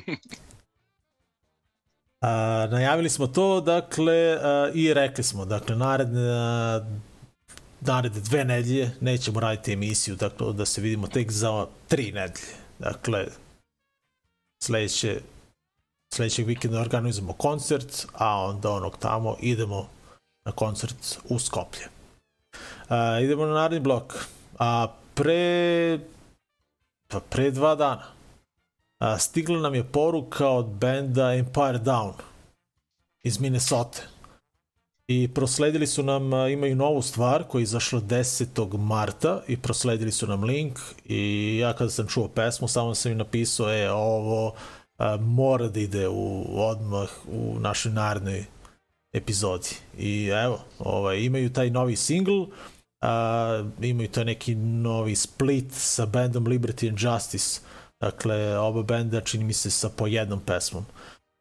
najavili smo to, dakle, uh, i rekli smo, dakle, naredne, uh, naredne dve nedelje nećemo raditi emisiju, dakle, da se vidimo tek za tri nedelje. Dakle, sledeće sledećeg vikenda organizujemo koncert, a onda onog tamo idemo na koncert u Skoplje. A, idemo na naredni blok. A pre pa pre dva dana a, stigla nam je poruka od benda Empire Down iz Minnesota i prosledili su nam, imaju novu stvar koja je izašla 10. marta i prosledili su nam link i ja kada sam čuo pesmu samo sam im napisao e ovo a, mora da ide u, odmah u našoj narednoj epizodi i evo ovaj, imaju taj novi single a, imaju to neki novi split sa bandom Liberty and Justice dakle oba benda čini mi se sa po jednom pesmom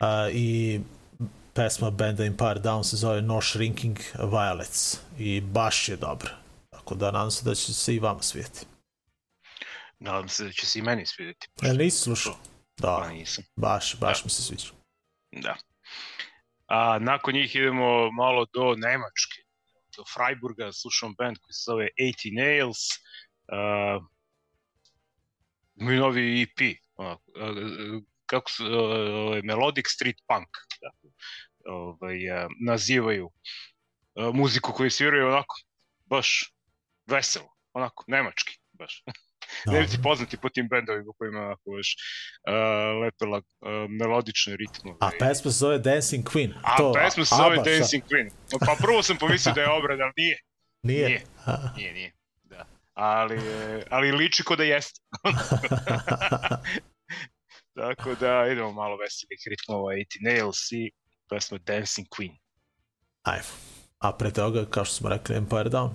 a, i pesma benda Empire Down se zove No Shrinking Violets i baš je dobra. Tako da nadam se da će se i vama svijeti. Nadam se da će se i meni svidjeti. E, nisi slušao? Da, Pa nisam. baš, baš Da. mi se sviđa. Da. A nakon njih idemo malo do Nemačke, do Freiburga, slušam band koji se zove 80 Nails. Uh, novi EP, onako, uh, kako se, uh, Melodic Street Punk, da, ovaj, nazivaju muziku koju sviraju onako baš veselo, onako nemački baš. Da. ti poznati po tim bendovima u kojima onako baš uh, lepela uh, melodične ritmove. A pesma se zove Dancing Queen. A to, pesma se zove Dancing Queen. Pa prvo sam pomislio da je obrad, ali nije. Nije. Nije, nije. nije. Da. Ali, ali liči ko da jeste. Tako da idemo malo veselih ritmova i Nails i próximo Dancing Queen. Ajmo. A pre toga, kao što smo rekli, Empire Down.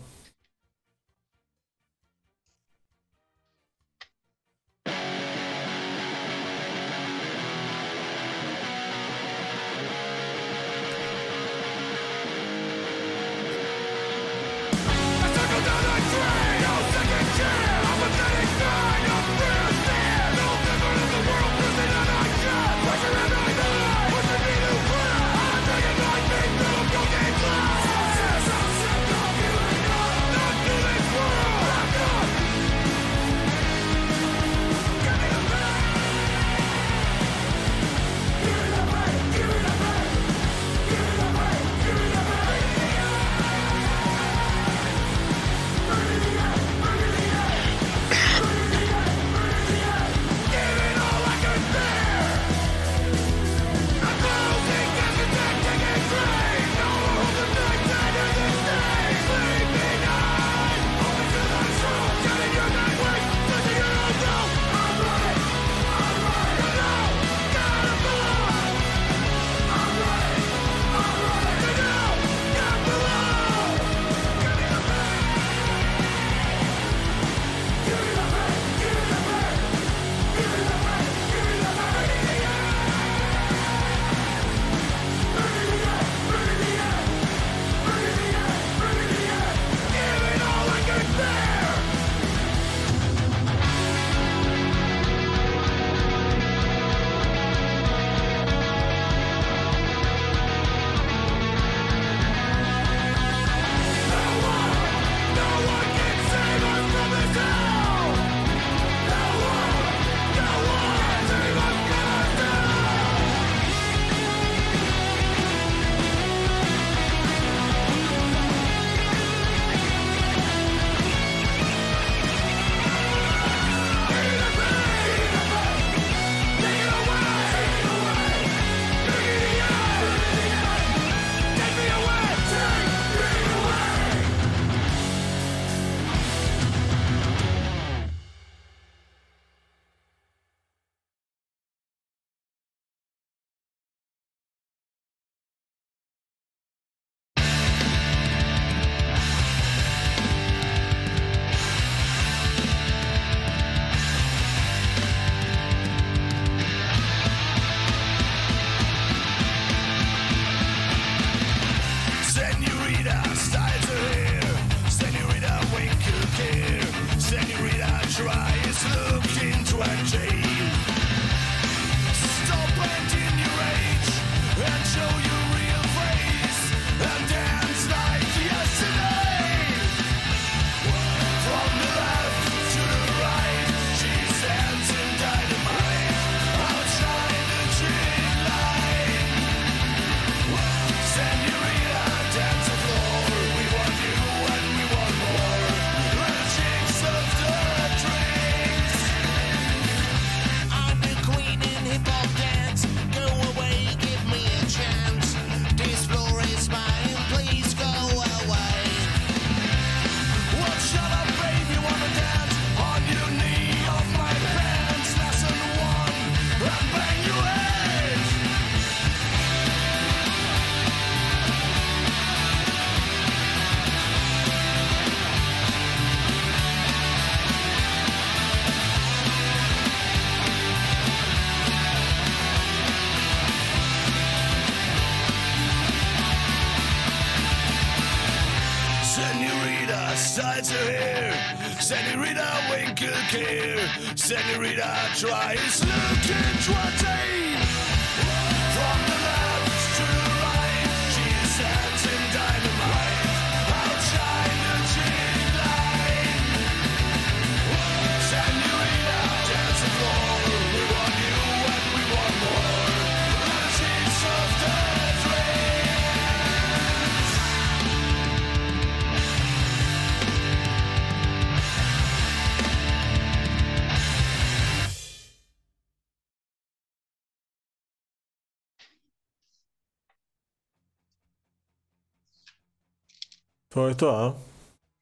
To je to, a?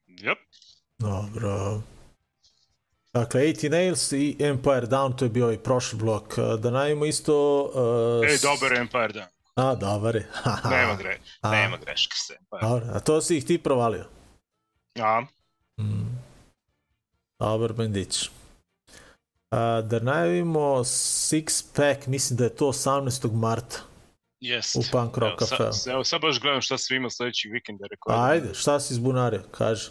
Yep. Dobro. Dakle, 80 Nails i Empire Down, to je bio i ovaj prošli blok. E, da najmo isto... E, uh, Ej, dobar Empire Down. A, dobar je. nema, gre, a. nema greške se. Dobro, a to si ih ti provalio? A. Mm. Dobar bendić. Uh, da najavimo Six Pack, mislim da je to 18. marta jest. U Punk Rock Evo, Cafeu. sad- Evo, sad baš gledam šta sve ima sledećeg vikenda. Rekao, Ajde, šta si izbunario, kaži.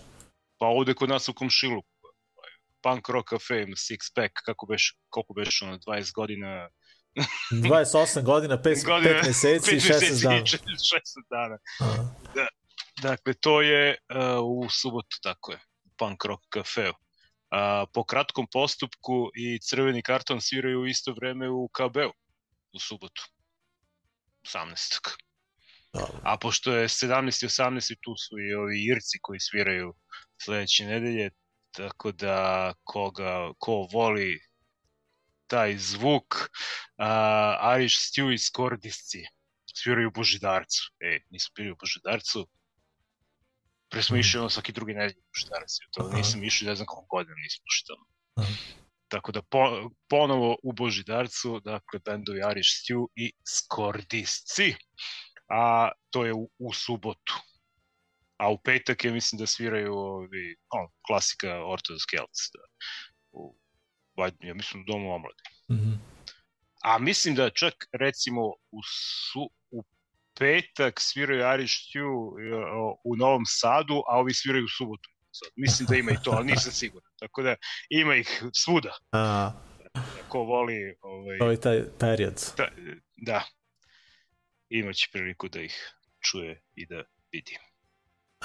Pa ovde kod nas u komšilu. Punk Rock Cafe ima six pack, kako beš, koliko beš ono, 20 godina 28 godina, 5, Godina, 5 meseci i 16 dana. 16 dana. A, Dakle, to je uh, u subotu, tako je, u Punk Rock Cafeu. Uh, po kratkom postupku i crveni karton sviraju u isto vreme u KB-u u subotu. 18. dobro. A pošto je 17. i 18. tu su i ovi Irci koji sviraju sledeće nedelje, tako da koga, ko voli taj zvuk, uh, Irish Stew i Skordisci sviraju u Božidarcu. E, nismo bili u Božidarcu, pre smo išli ono svaki drugi nedelj u Božidarcu, to Aha. nisam išli, ne znam koliko godina nismo što. Aha. Tako da po, ponovo u Božidarcu, dakle, bendovi Irish Stew i Skordisci a to je u, u subotu. A u petak je mislim da sviraju ovi, on, klasika Orthodox Celts. Da, u, ja mislim u domu omlade. Mhm. A mislim da čak recimo u, su, u petak sviraju Irish Stew u Novom Sadu, a ovi sviraju u subotu. Sad, mislim da ima i to, ali nisam siguran. Tako da ima ih svuda. A, Ko voli ovaj, je taj period. da, da imaće priliku da ih čuje i da vidi.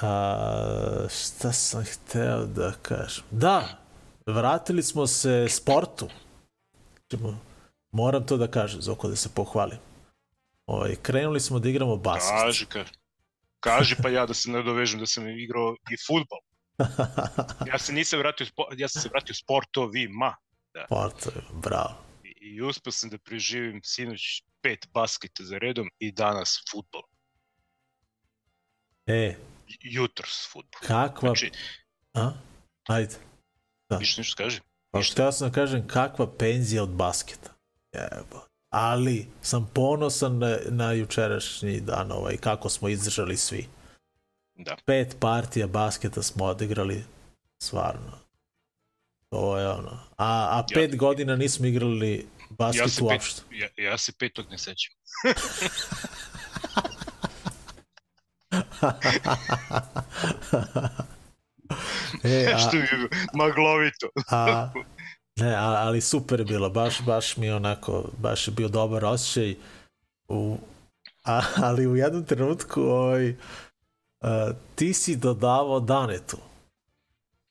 A, šta sam hteo da kažem? Da, vratili smo se sportu. Moram to da kažem, Zoko, da se pohvalim. Ovaj, krenuli smo da igramo basket. Kaži, ka, kaži pa ja da se nadovežem da sam igrao i futbol. Ja se nisam vratio, ja sam se vratio sportovima Sport, bravo. i, i uspeo sam da preživim sinoć pet basketa za redom i danas futbol. E, Jutros futbol. kakva... Znači, A? Ajde. ništa nešto kaži. Pa htio sam da kažem kakva penzija od basketa. Jebo. Ali sam ponosan na, na jučerašnji dan ovaj, kako smo izdržali svi. Da. Pet partija basketa smo odigrali stvarno. To je ono. A, a pet godina nismo igrali basket Ja se, uopšte. pet, ja, ja se petog ne sećam. e, a, Što je maglovito. A, ne, a, ali super je bilo, baš, baš mi je onako, baš je bio dobar osjećaj. U, a, ali u jednom trenutku ovaj, a, ti si dodavao Danetu.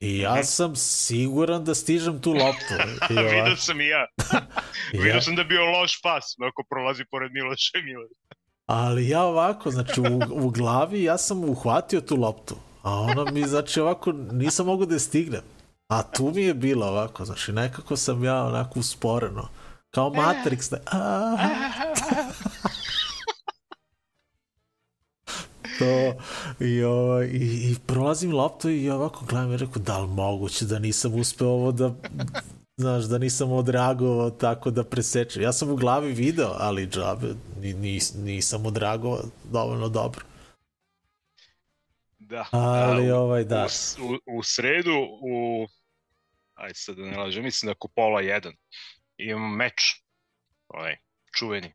I ja Mhm. sam siguran da stižem tu loptu. Vidio ovako, sam i ja. Vidio ja sam da je bio loš pas, ako prolazi pored Miloša i Miloša. ali ja ovako, znači u, u glavi ja sam uhvatio tu loptu. A ona mi, znači ovako, nisam mogao da je stignem. A tu mi je bilo ovako, znači nekako sam ja onako usporeno. Kao Matrix. Da, to i, ovo, i, i prolazim loptu i ovako gledam i rekao da li moguće da nisam uspeo ovo da znaš, da nisam odreagovao tako da presečem. Ja sam u glavi video, ali džabe, ni, nis, nisam odreagovao dovoljno dobro. Da. Ali A, u- ovaj, da. U, u, sredu, u... Ajde sad da ne lažem, mislim da oko pola jedan. Imamo meč, ovaj, čuveni.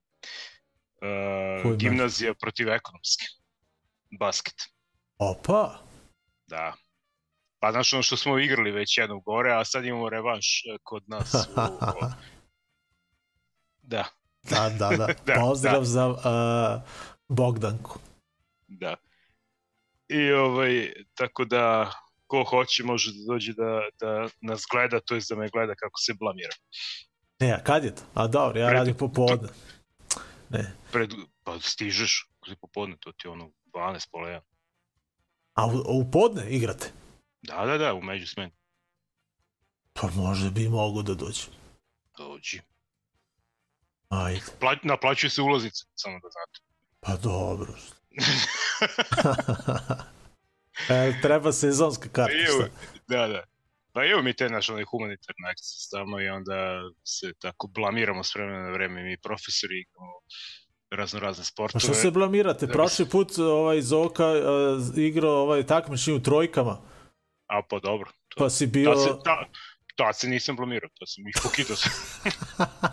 Uh, gimnazija protiv ekonomske. Basket. Opa, Da. Pa znaš ono što smo igrali već jednom gore, a sad imamo revanš e, kod nas. U, o... Da, da, da, da. Da, Pozdrav da. za uh, Bogdanku. da. I ovaj, tako da ko hoće može da dođe da, da nas gleda, to je da me gleda kako se blamira. Ne, a kad je to? A dobro, ja Pred- radim popodne. Ne. Pred, pa stižeš, popodne, to ti ono 12 pola jedan. A u, u podne igrate? Da, da, da, u među smeni. Pa možda bi mogo da dođem. Dođi. Ajde. Pla, naplaćuje se ulaznica, samo da znate. Pa dobro. e, treba sezonska Šta? da, da. Pa imamo mi te naše one humanitarne akcije stalno i onda se tako blamiramo s vremena na vreme mi profesori igramo razno razne Pa sportove. što se blamirate? Da Prošli put ovaj Zoka uh, igrao ovaj takmičenje u trojkama, A pa dobro. To, pa si bio... Tad se, ta, tad se nisam blamirao, to sam ih pokidao sam.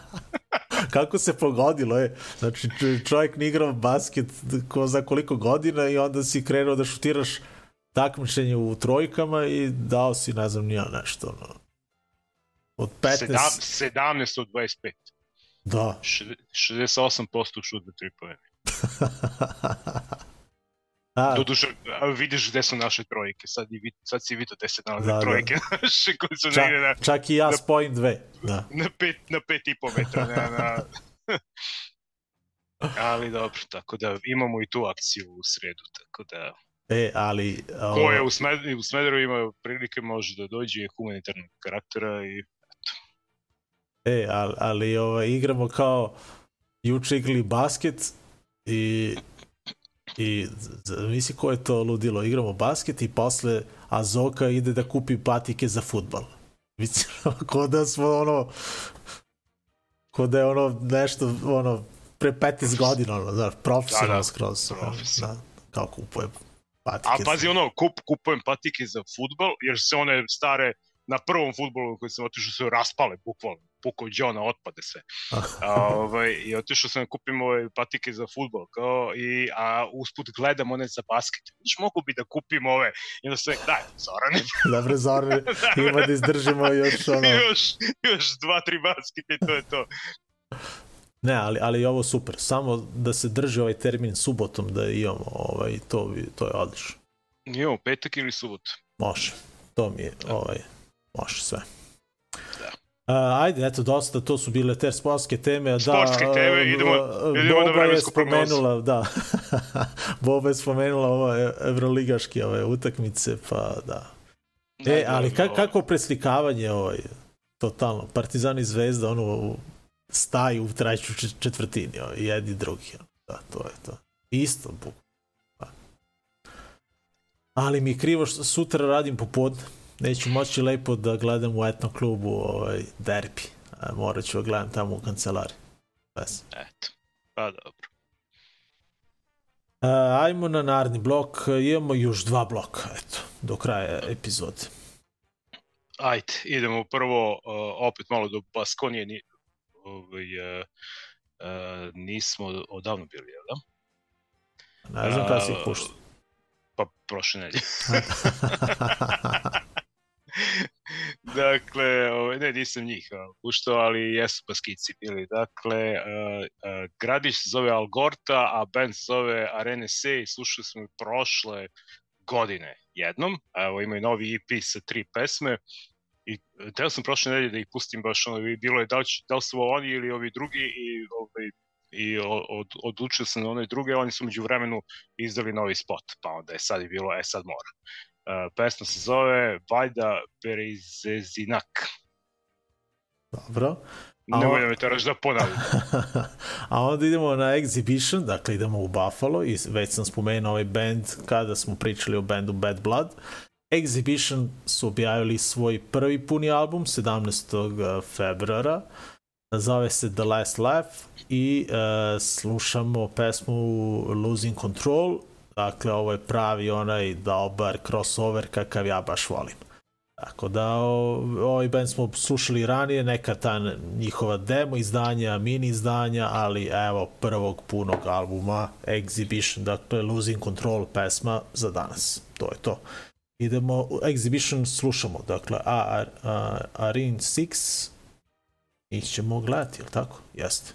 Kako se pogodilo, je? Znači, čovjek ne igrao basket ko za koliko godina i onda si krenuo da šutiraš takmičenje u trojkama i dao si, ne znam, nija nešto. Ono. Od 15... Sedam, 17 od 25. Da. Šede- 68% šut za tri pojene. A, Doduše, vidiš gde su naše trojke, sad, i vid, sad si vidio gde se nalaze Da, da. trojke naše koje su čak, na, čak i ja s point dve. Da. na, pet, na pet i po metra. Na, na... Ali dobro, tako da imamo i tu akciju u sredu, tako da E, ali... ko je ovo- u, Smed, u Smederu ima prilike može da dođe humanitarnog karaktera i E, ali, ali ovaj, igramo kao juče igrali basket i i misli ko je to ludilo, igramo basket i posle Azoka ide da kupi patike za futbal. Ko da smo ono ko da je ono nešto ono pre 15 godina ono, znaš, profesionalno Da, da, skroz. ono. Da, kao kupuje patike. A za- pazi ono, kup, kupujem patike za futbol, jer se one stare na prvom futbolu koji sam otišao su raspale, bukvalno. Pukao Johna, otpade sve. A, ovaj, I otišao sam da kupim ove patike za futbol, kao, i, a usput gledam one za basket. Viš, mogu bi da kupim ove. I onda sve, daj, Zorane, Dobre, Zorane, ima da izdržimo još ono... još, još dva, tri baskete i to je to. Ne, ali, ali je ovo super. Samo da se drži ovaj termin subotom da imamo, ovaj, to, bi- to je odlično. Imamo petak ili subot. Može. To mi je, ovaj, može sve. Da. A, ajde, eto, dosta, to su bile te sportske teme. Da, Sportske teme, idemo- idemo na Boba je vremensku prognozu. spomenula, da. Boba je spomenula ove evroligaške ove utakmice, pa da. E, ali ka, kako preslikavanje ovaj, totalno, Partizan i Zvezda, ono, staju u treću čet- četvrtini, ovaj, jedni drugi. Da, to je to. Isto, buk. Da. Ali mi je krivo što sutra radim popodne. Neću moći lepo da gledam u etno klubu ovaj, derbi. Morat ću da gledam tamo u kancelariji. Bez. Eto, pa dobro. A, ajmo na naredni blok. Imamo još dva bloka, eto, do kraja epizode. Ajde, idemo prvo, uh, opet malo do Baskonije, ni, ovaj, uh, uh, nismo odavno bili, jel da? Ne znam kada si ih A, puštao. Pa prošle nedelje. dakle, ovaj, ne, nisam njih puštao, ali jesu baskici bili. Dakle, uh, uh, gradić se zove Algorta, a band se zove Arene i slušali smo prošle godine jednom. Evo, imaju novi EP sa tri pesme. I e, teo sam prošle nedelje da ih pustim baš ono, i bilo je da li, da li su oni ili ovi drugi i, ovaj, i od, odlučio sam na one druge, oni su među vremenu izdali novi spot, pa onda je sad i bilo, e sad mora. Uh, pesma se zove Vajda Perizezinak. Dobro. A da me teraš da ponavljam. A onda idemo na Exhibition, dakle idemo u Buffalo i već sam spomenuo ovaj band kada smo pričali o bandu Bad Blood. Exhibition su objavili svoj prvi puni album 17. februara. Zove se The Last Laugh i uh, slušamo pesmu Losing Control. Dakle, ovo je pravi onaj dobar crossover kakav ja baš volim. Tako da ovaj band smo slušali ranije, neka ta njihova demo izdanja, mini izdanja, ali evo prvog punog albuma Exhibition, dakle Losing Control pesma za danas. To je to. Idemo Exhibition, slušamo, dakle A, A, Arin 6 njih ćemo gledati, jel tako? Jeste.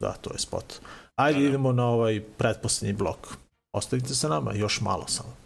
Da, to je spot. Ajde Da, da. idemo na ovaj pretposlednji blok. Ostavite se nama, još malo samo.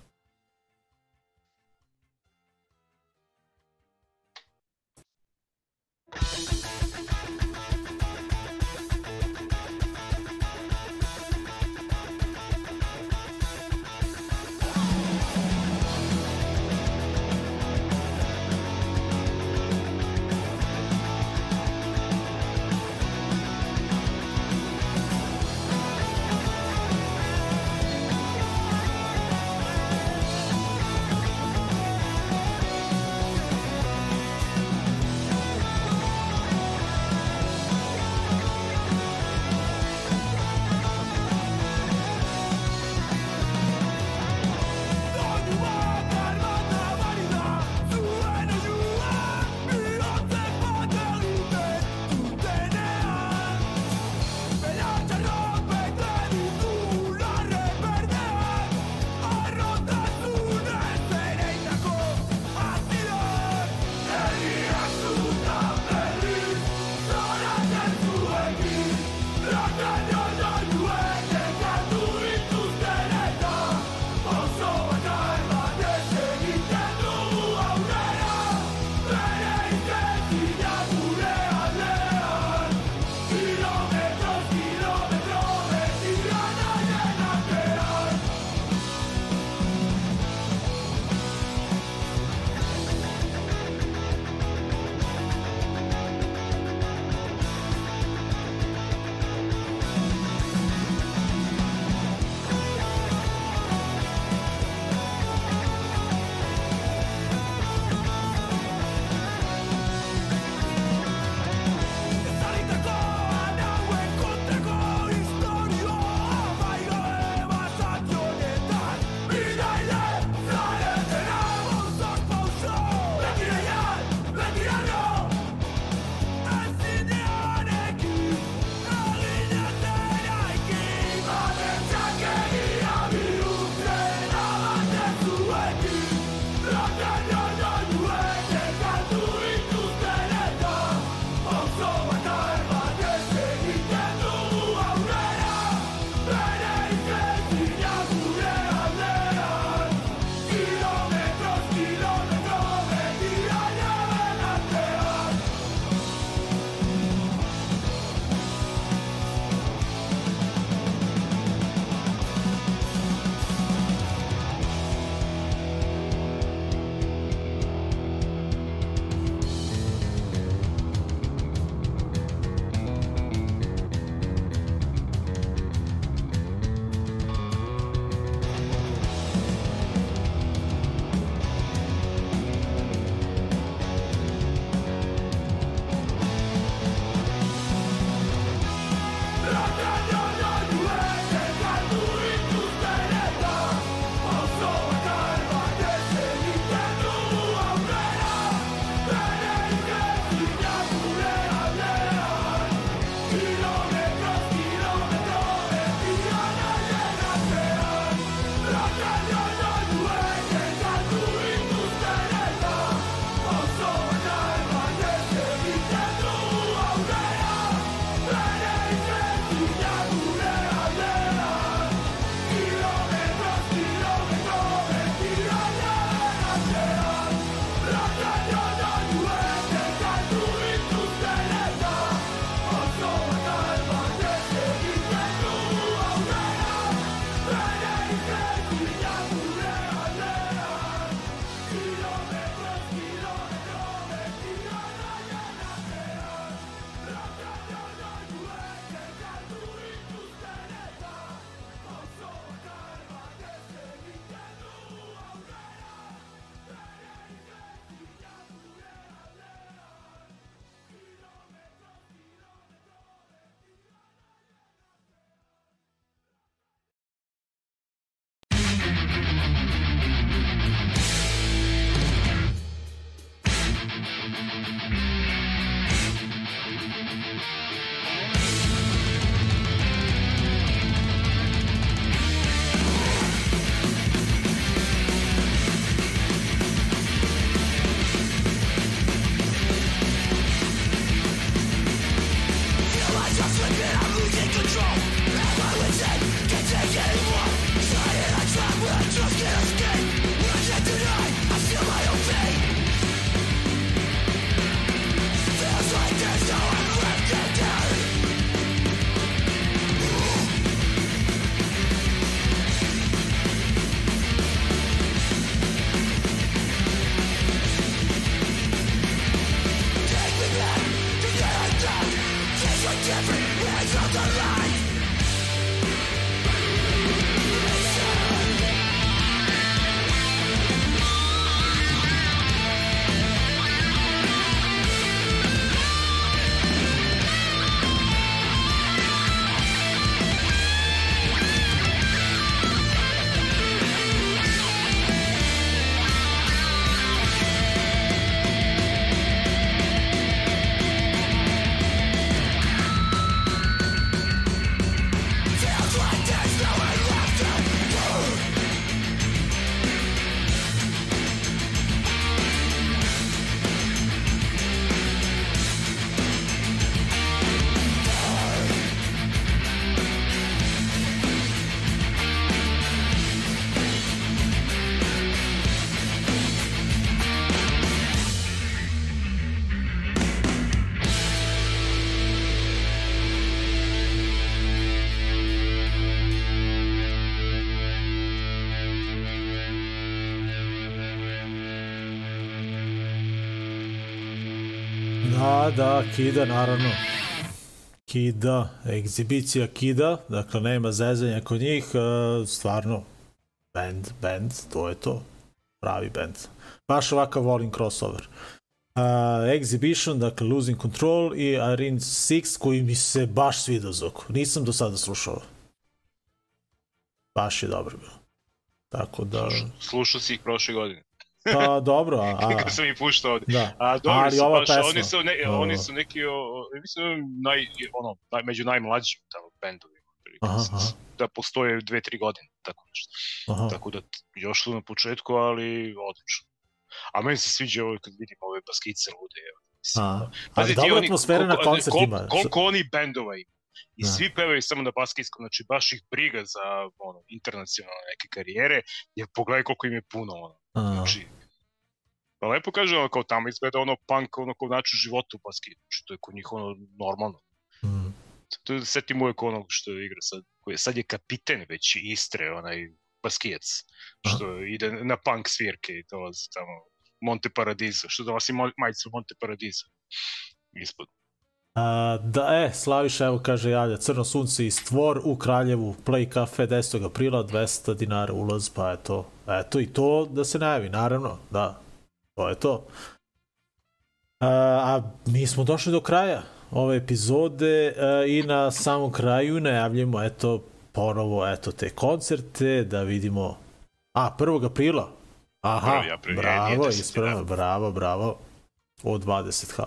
Da, da, Kida, naravno. Kida, egzibicija Kida, dakle nema zezanja kod njih, e, stvarno, band, band, to je to, pravi band. Baš ovakav volim crossover. Uh, Exhibition, dakle Losing Control i Arena 6 koji mi se baš sviđa Zoku. Nisam do sada slušao. Baš je dobro bilo. Tako da... Slušao si ih prošle godine. Pa dobro, a... a Kad sam ih puštao ovde. da. A dobro Ali ova baš, pesma, oni su, ne, ovo. oni su neki, o, mislim, naj, ono, naj, među najmlađim tamo bendovima. otprilike. Aha, aha. Da postoje dve, tri godine, tako nešto. Aha. Tako da još su na početku, ali odlično. A meni se sviđa ovo kad vidim ove baskice lude. A, da- ali dobra atmosfera na koncertima. Koliko, koliko oni bendova ima. I Da. svi pevaju samo na baskijskom, znači baš ih briga za ono, internacionalne neke karijere, jer pogledaj koliko im je puno. Ono. Znači, lepo kaže, ono, kao tamo izgleda ono punk, ono kao način života u baskiji, znači to je kod njih ono normalno. mm. To je setim uvek onog što igra sad, koji je, sad je kapiten već Istre, onaj baskijac, što ide na punk svirke i dolazi tamo Monte Paradiso, što donosi majicu Monte Paradiso ispod. A, da, e, Slaviša, evo kaže javlja, Crno sunce i stvor u Kraljevu, Play Cafe 10. aprila, 200 dinara ulaz, pa eto, eto i to da se najavi, naravno, da, to je to. A, a mi smo došli do kraja ove epizode a, i na samom kraju najavljamo, eto, ponovo, eto, te koncerte, da vidimo, a, 1. aprila, aha, april, bravo, 10., ispravno, bravo, bravo, od 20h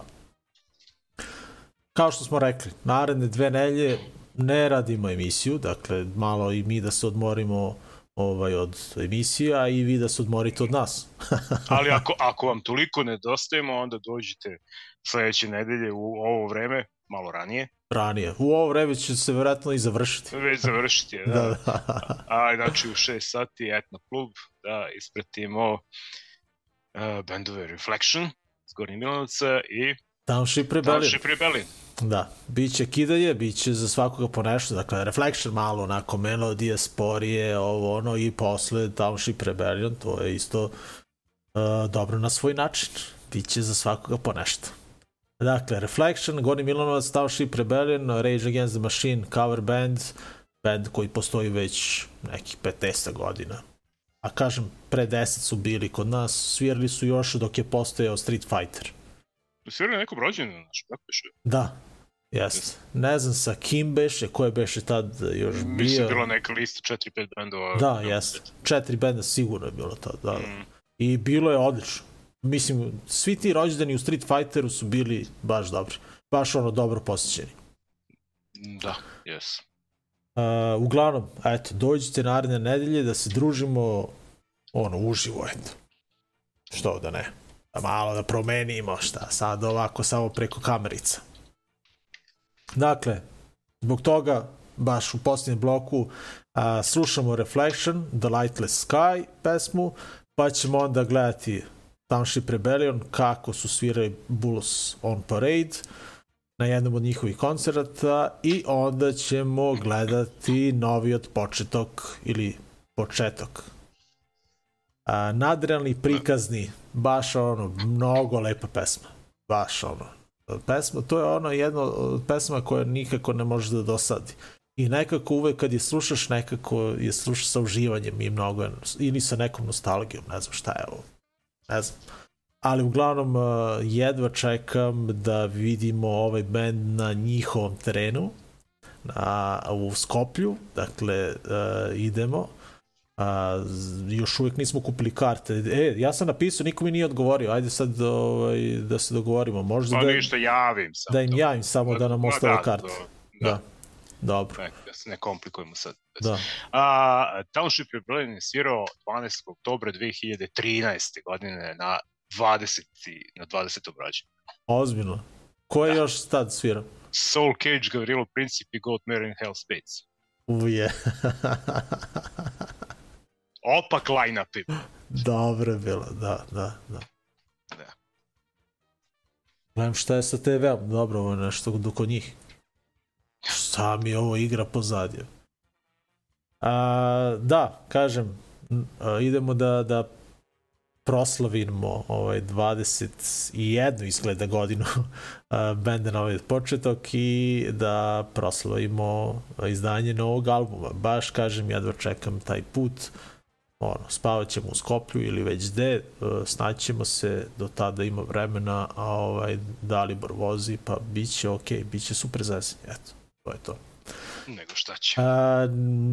kao što smo rekli, naredne dve nelje ne radimo emisiju, dakle malo i mi da se odmorimo ovaj od emisija i vi da se odmorite od nas. Ali ako, ako vam toliko nedostajemo, onda dođite sledeće nedelje u ovo vreme, malo ranije, Ranije. U ovo vreme će se verovatno i završiti. već završiti da. Da, da. A, znači u 6 sati etno klub, da ispratimo uh, bendove Reflection s Gornjeg Milanovca i Township Rebellion. Township Rebellion. Da, biće kidanje, biće za svakoga po nešto, dakle Reflection malo onako melodije, sporije, ovo ono i posle Township Rebellion, to je isto uh, dobro na svoj način. Biće za svakoga po nešto. Dakle, Reflection, Goni Milanovac, Township Rebellion, Rage Against the Machine, cover band, band koji postoji već nekih 15 godina. A kažem, pre 10 su bili kod nas, svirali su još dok je postojao Street Fighter. Svirali nekom rođendan, znači, kako piše? Da, jeste. Ne znam sa kim beše, ko je beše tad još Mislim, bio. bila neka lista 4-5 bendova. Da, jeste. Četiri benda sigurno je bilo tad, da, da. Mm. I bilo je odlično. Mislim, svi ti rođendani u Street Fighteru su bili baš dobri. Baš ono dobro posjećeni. Da, jes. Uh, uglavnom, eto, dođite naredne nedelje da se družimo ono, uživo, eto. Što da ne. Da malo da promenimo šta, sad ovako samo preko kamerica. Dakle, zbog toga, baš u posljednjem bloku, a, slušamo Reflection, The Lightless Sky pesmu, pa ćemo onda gledati Township Rebellion, kako su svirali Bulls on Parade, na jednom od njihovih koncerata i onda ćemo gledati novi od početok ili početok. A, nadrealni prikazni, baš ono, mnogo lepa pesma. Baš ono, pesma, to je ono jedno od pesma koja nikako ne može da dosadi. I nekako uvek kad je slušaš, nekako je slušaš sa uživanjem i mnogo, ili sa nekom nostalgijom, ne znam šta je ovo. Ne znam. Ali uglavnom uh, jedva čekam da vidimo ovaj band na njihovom terenu na, u Skoplju, dakle uh, idemo. A, još uvijek nismo kupili karte. E, ja sam napisao, niko mi nije odgovorio. Ajde sad ovaj, da se dogovorimo. Možda Pa da, ništa, javim sam. da im javim samo da nam Ma ostave da, karte. to- Da. Da, Dobro. ne, da se ne komplikujemo sad. Da. A, Township je Berlin svirao 12. oktobra 2013. godine na 20. na 20. rođendan. Ozbiljno. Ko je Da. još tad svirao? Soul Cage, Gavrilo Princip i Goat Mare in Hell Spades. Uje. Opak line-up. Dobro je bilo, da, da, da. Da. Gledam šta je sa TV-om, dobro, ovo je nešto dok njih. Šta mi ovo igra pozadio? A, da, kažem, a, idemo da, da proslavimo ovaj 21 izgleda godinu benda na ovaj početok i da proslavimo izdanje novog albuma. Baš kažem, jedva čekam taj put ono, spavat ćemo u Skoplju ili već gde, e, snaćemo se, do tada ima vremena, a ovaj, Dalibor vozi, pa bit će ok, bit će super zesen, eto, to je to. Nego šta će. A,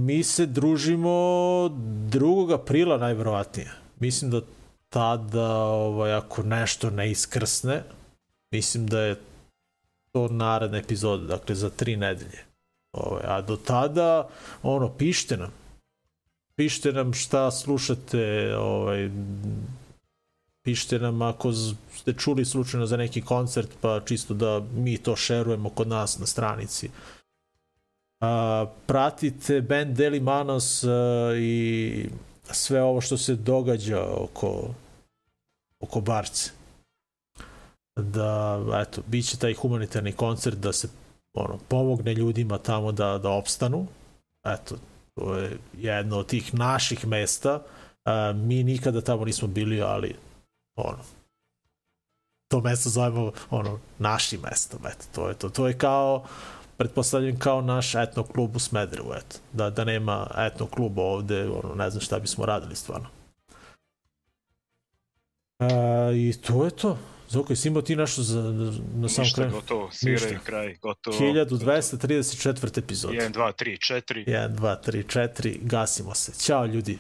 mi se družimo 2. aprila najverovatnije. Mislim da tada, ovaj, ako nešto ne iskrsne, mislim da je to naredna epizoda, dakle za tri nedelje. Ovaj, a do tada, ono, pišite nam. Pišite nam šta slušate, ovaj, pišite nam ako ste čuli slučajno za neki koncert, pa čisto da mi to šerujemo kod nas na stranici. A, pratite band Deli Manos a, i sve ovo što se događa oko oko Barce. Da, eto, bit će taj humanitarni koncert da se ono, pomogne ljudima tamo da, da opstanu. Eto, to je jedno od tih naših mesta. A, mi nikada tamo nismo bili, ali ono, to mesto zovemo ono, našim mestom, eto, to je to. To je kao, pretpostavljam kao naš etno klub u Smederevu, eto. Da, da nema etno kluba ovde, ono, ne znam šta bismo radili stvarno. A, I to je to. Zoko, jesi imao ti nešto za, na sam Ništa, kraju? gotovo, sviraju Ništa. kraj, gotovo. 1234. epizod. 1, 2, 3, 4. 1, 2, 3, 4, gasimo se. Ćao ljudi.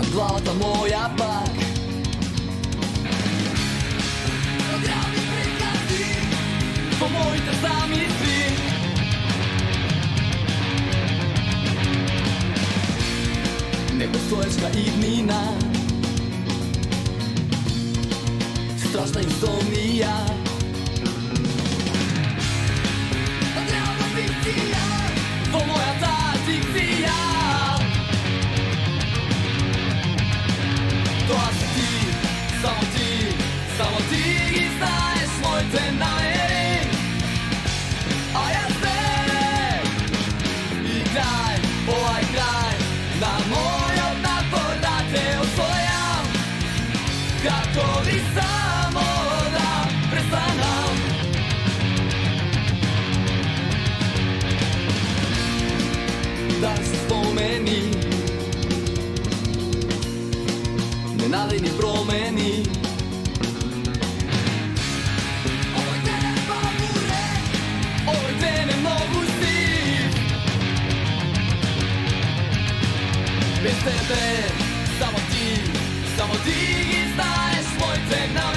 nadvláda ta moja pak. Odravně přichází, pomojte sami si. Nebo slečka Ivnina, strašná insomnia. Odravno fikcia, bo moja ta fikcia. Tebe, samo ti, samo ti znaješ moj tek na